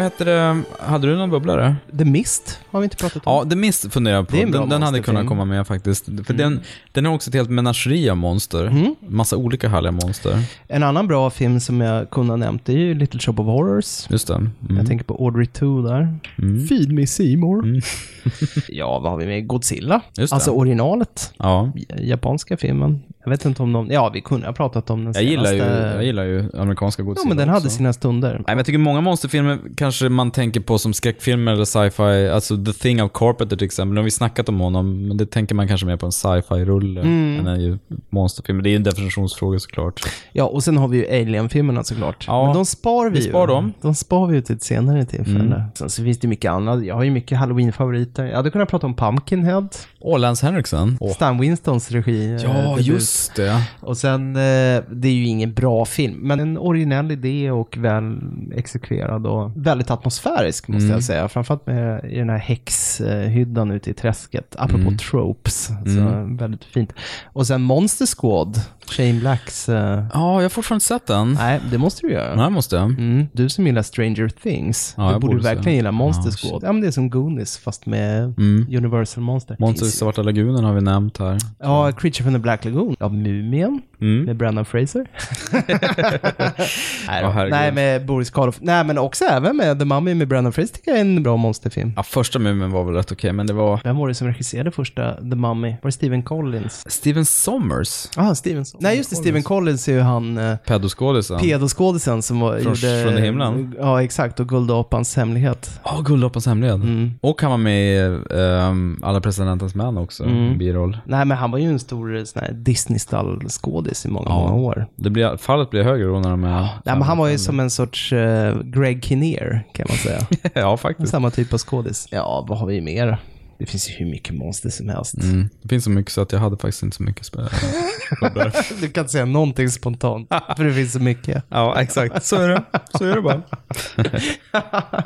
Så. heter det, hade du någon bubblare? The Mist har vi inte pratat om. Ja, The Mist funderar jag på. Är Den, den hade kunnat komma med faktiskt. För Mm. den, den har också ett helt menageri av monster. Mm. Massa olika härliga monster. En annan bra film som jag kunde ha nämnt är ju Little Shop of Horrors. Just det. Mm. Jag tänker på Audrey 2 där. Mm. Feed me Seymour. ja, vad har vi med? Godzilla. Just det. Alltså originalet. Ja. Japanska filmen. Jag vet inte om någon... Ja, vi kunde ha pratat om den Jag senaste. gillar, ju, jag gillar ju amerikanska Ja, Godzilla men den också. hade sina stunder. Nej, men jag tycker många monsterfilmer kanske man tänker på som skräckfilmer eller sci-fi. Alltså The Thing of Carpenter till exempel. Nu har vi snackat om honom, men det tänker man kanske mer på en sci-fi-rulle Mm. än en monsterfilm. Det är ju en definitionsfråga såklart. Ja, och sen har vi ju Alien-filmerna såklart. Ja, Men de spar vi, vi spar ju. dem. De spar vi ju till ett senare tillfälle. Mm. Sen så finns det mycket annat. Jag har ju mycket Halloween-favoriter. Jag hade kunnat prata om Pumpkinhead. Åh, Lance Henriksen. Stan Winstons regi. eh, Ja, debut. Just det. Och sen, eh, det är ju ingen bra film, men en originell idé och väl exekverad och väldigt atmosfärisk måste Mm. jag säga. Framförallt med i den här häxhyddan ute i träsket, apropå Mm. tropes. Så Mm. väldigt fint. Och sen Monster Squad, Shane Blacks. eh, Ja, jag har fortfarande inte sett den. Nej, det måste du göra. Nej, måste jag. Mm. Du som gillar Stranger Things, Ja, du jag borde borde se verkligen gilla Monster Ja, Squad. shit. Ja, men det är som Goonies fast med Mm. Universal Monster. Monster i Finns ju- Svarta Lagunen har vi nämnt här. Ja, Creature from the Black Lagoon. Ja, Mumien. Mm. Med Brendan Fraser. Nej, herregud. Nej, med Boris Karloff. Nej, men också även med The Mummy med Brendan Fraser tycker jag är en bra monsterfilm. Ja, första Mumin var väl rätt okej, men det var Vem var det som regisserade första The Mummy? Var det Steven Collins? Steven Sommers. Ah, Steven. Nej, just det. Steven Collins är ju han eh, Pedoskådisen. pedoskådisen som var, Från- gjorde... från himlen. Ja, exakt. Och Guldapans hemlighet. Ja, Guldapans hemlighet. Mm. Och han var med i ehm, Alla presidentens män också, Mm. biroll. Nej, men han var ju en stor eh, sån här Disney-stall-skådis i många, Ja. många år. Det blir, fallet blir högre då när de är... Nej, men han var ju som en sorts eh, Greg Kinnear, kan man säga. ja, faktiskt. Samma typ av skådis. Ja, vad har vi mer? Det finns ju hur mycket monster som helst. Mm. Det finns så mycket så att jag hade faktiskt inte så mycket spel. Du kan inte säga någonting spontant, för det finns så mycket. ja, exakt. Så är det. Så är det bara.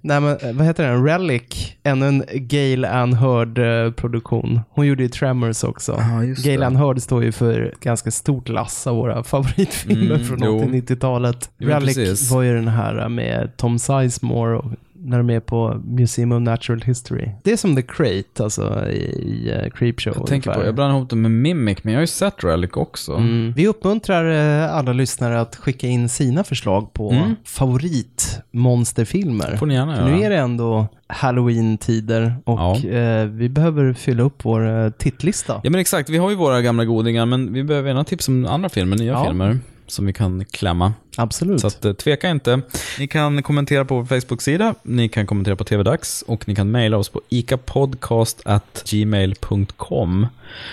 Nej, men eh, vad heter den? Relic. Ännu en Gail Ann Hurd-produktion. Hon gjorde ju Tremors också. Just Gail det. Ann Hurd står ju för ett ganska stort lass av våra favoritfilmer Mm, från jo. 80-90-talet. Jo, Relic precis. var ju den här med Tom Sizemore och när de är på Museum of Natural History. Det är som The Crate, alltså i, i uh, Creepshow. Jag tänker på, ungefär. jag blandar ihop det med Mimic, men jag har ju sett Relic också. Mm. Vi uppmuntrar eh, alla lyssnare att skicka in sina förslag på Mm. favoritmonsterfilmer. får ni gärna För nu göra. är det ändå Halloween-tider och Ja. eh, vi behöver fylla upp vår eh, tittlista. Ja men exakt, vi har ju våra gamla godingar, men vi behöver gärna tips om andra filmer, nya Ja. filmer, som vi kan klämma. Absolut. Så att, eh, tveka inte. Ni kan kommentera på vår Facebook-sida, ni kan kommentera på TV-dags och ni kan mejla oss på ikapodcast.gmail.com.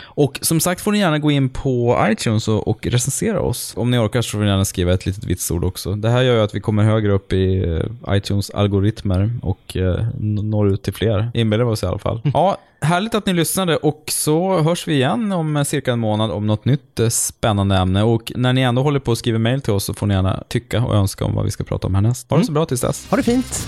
Och som sagt får ni gärna gå in på iTunes och, och recensera oss. Om ni orkar så får ni gärna skriva ett litet vitsord också. Det här gör ju att vi kommer högre upp i eh, iTunes algoritmer och eh, når ut till fler. Inbillar vi oss i alla fall. Ja, härligt att ni lyssnade och så hörs vi igen om eh, cirka en månad om något nytt spännande ämne. Och när ni ändå håller på att skriva mejl till oss så får ni gärna tycka och önska om vad vi ska prata om härnäst. Ha det så bra tills dess. Ha det fint!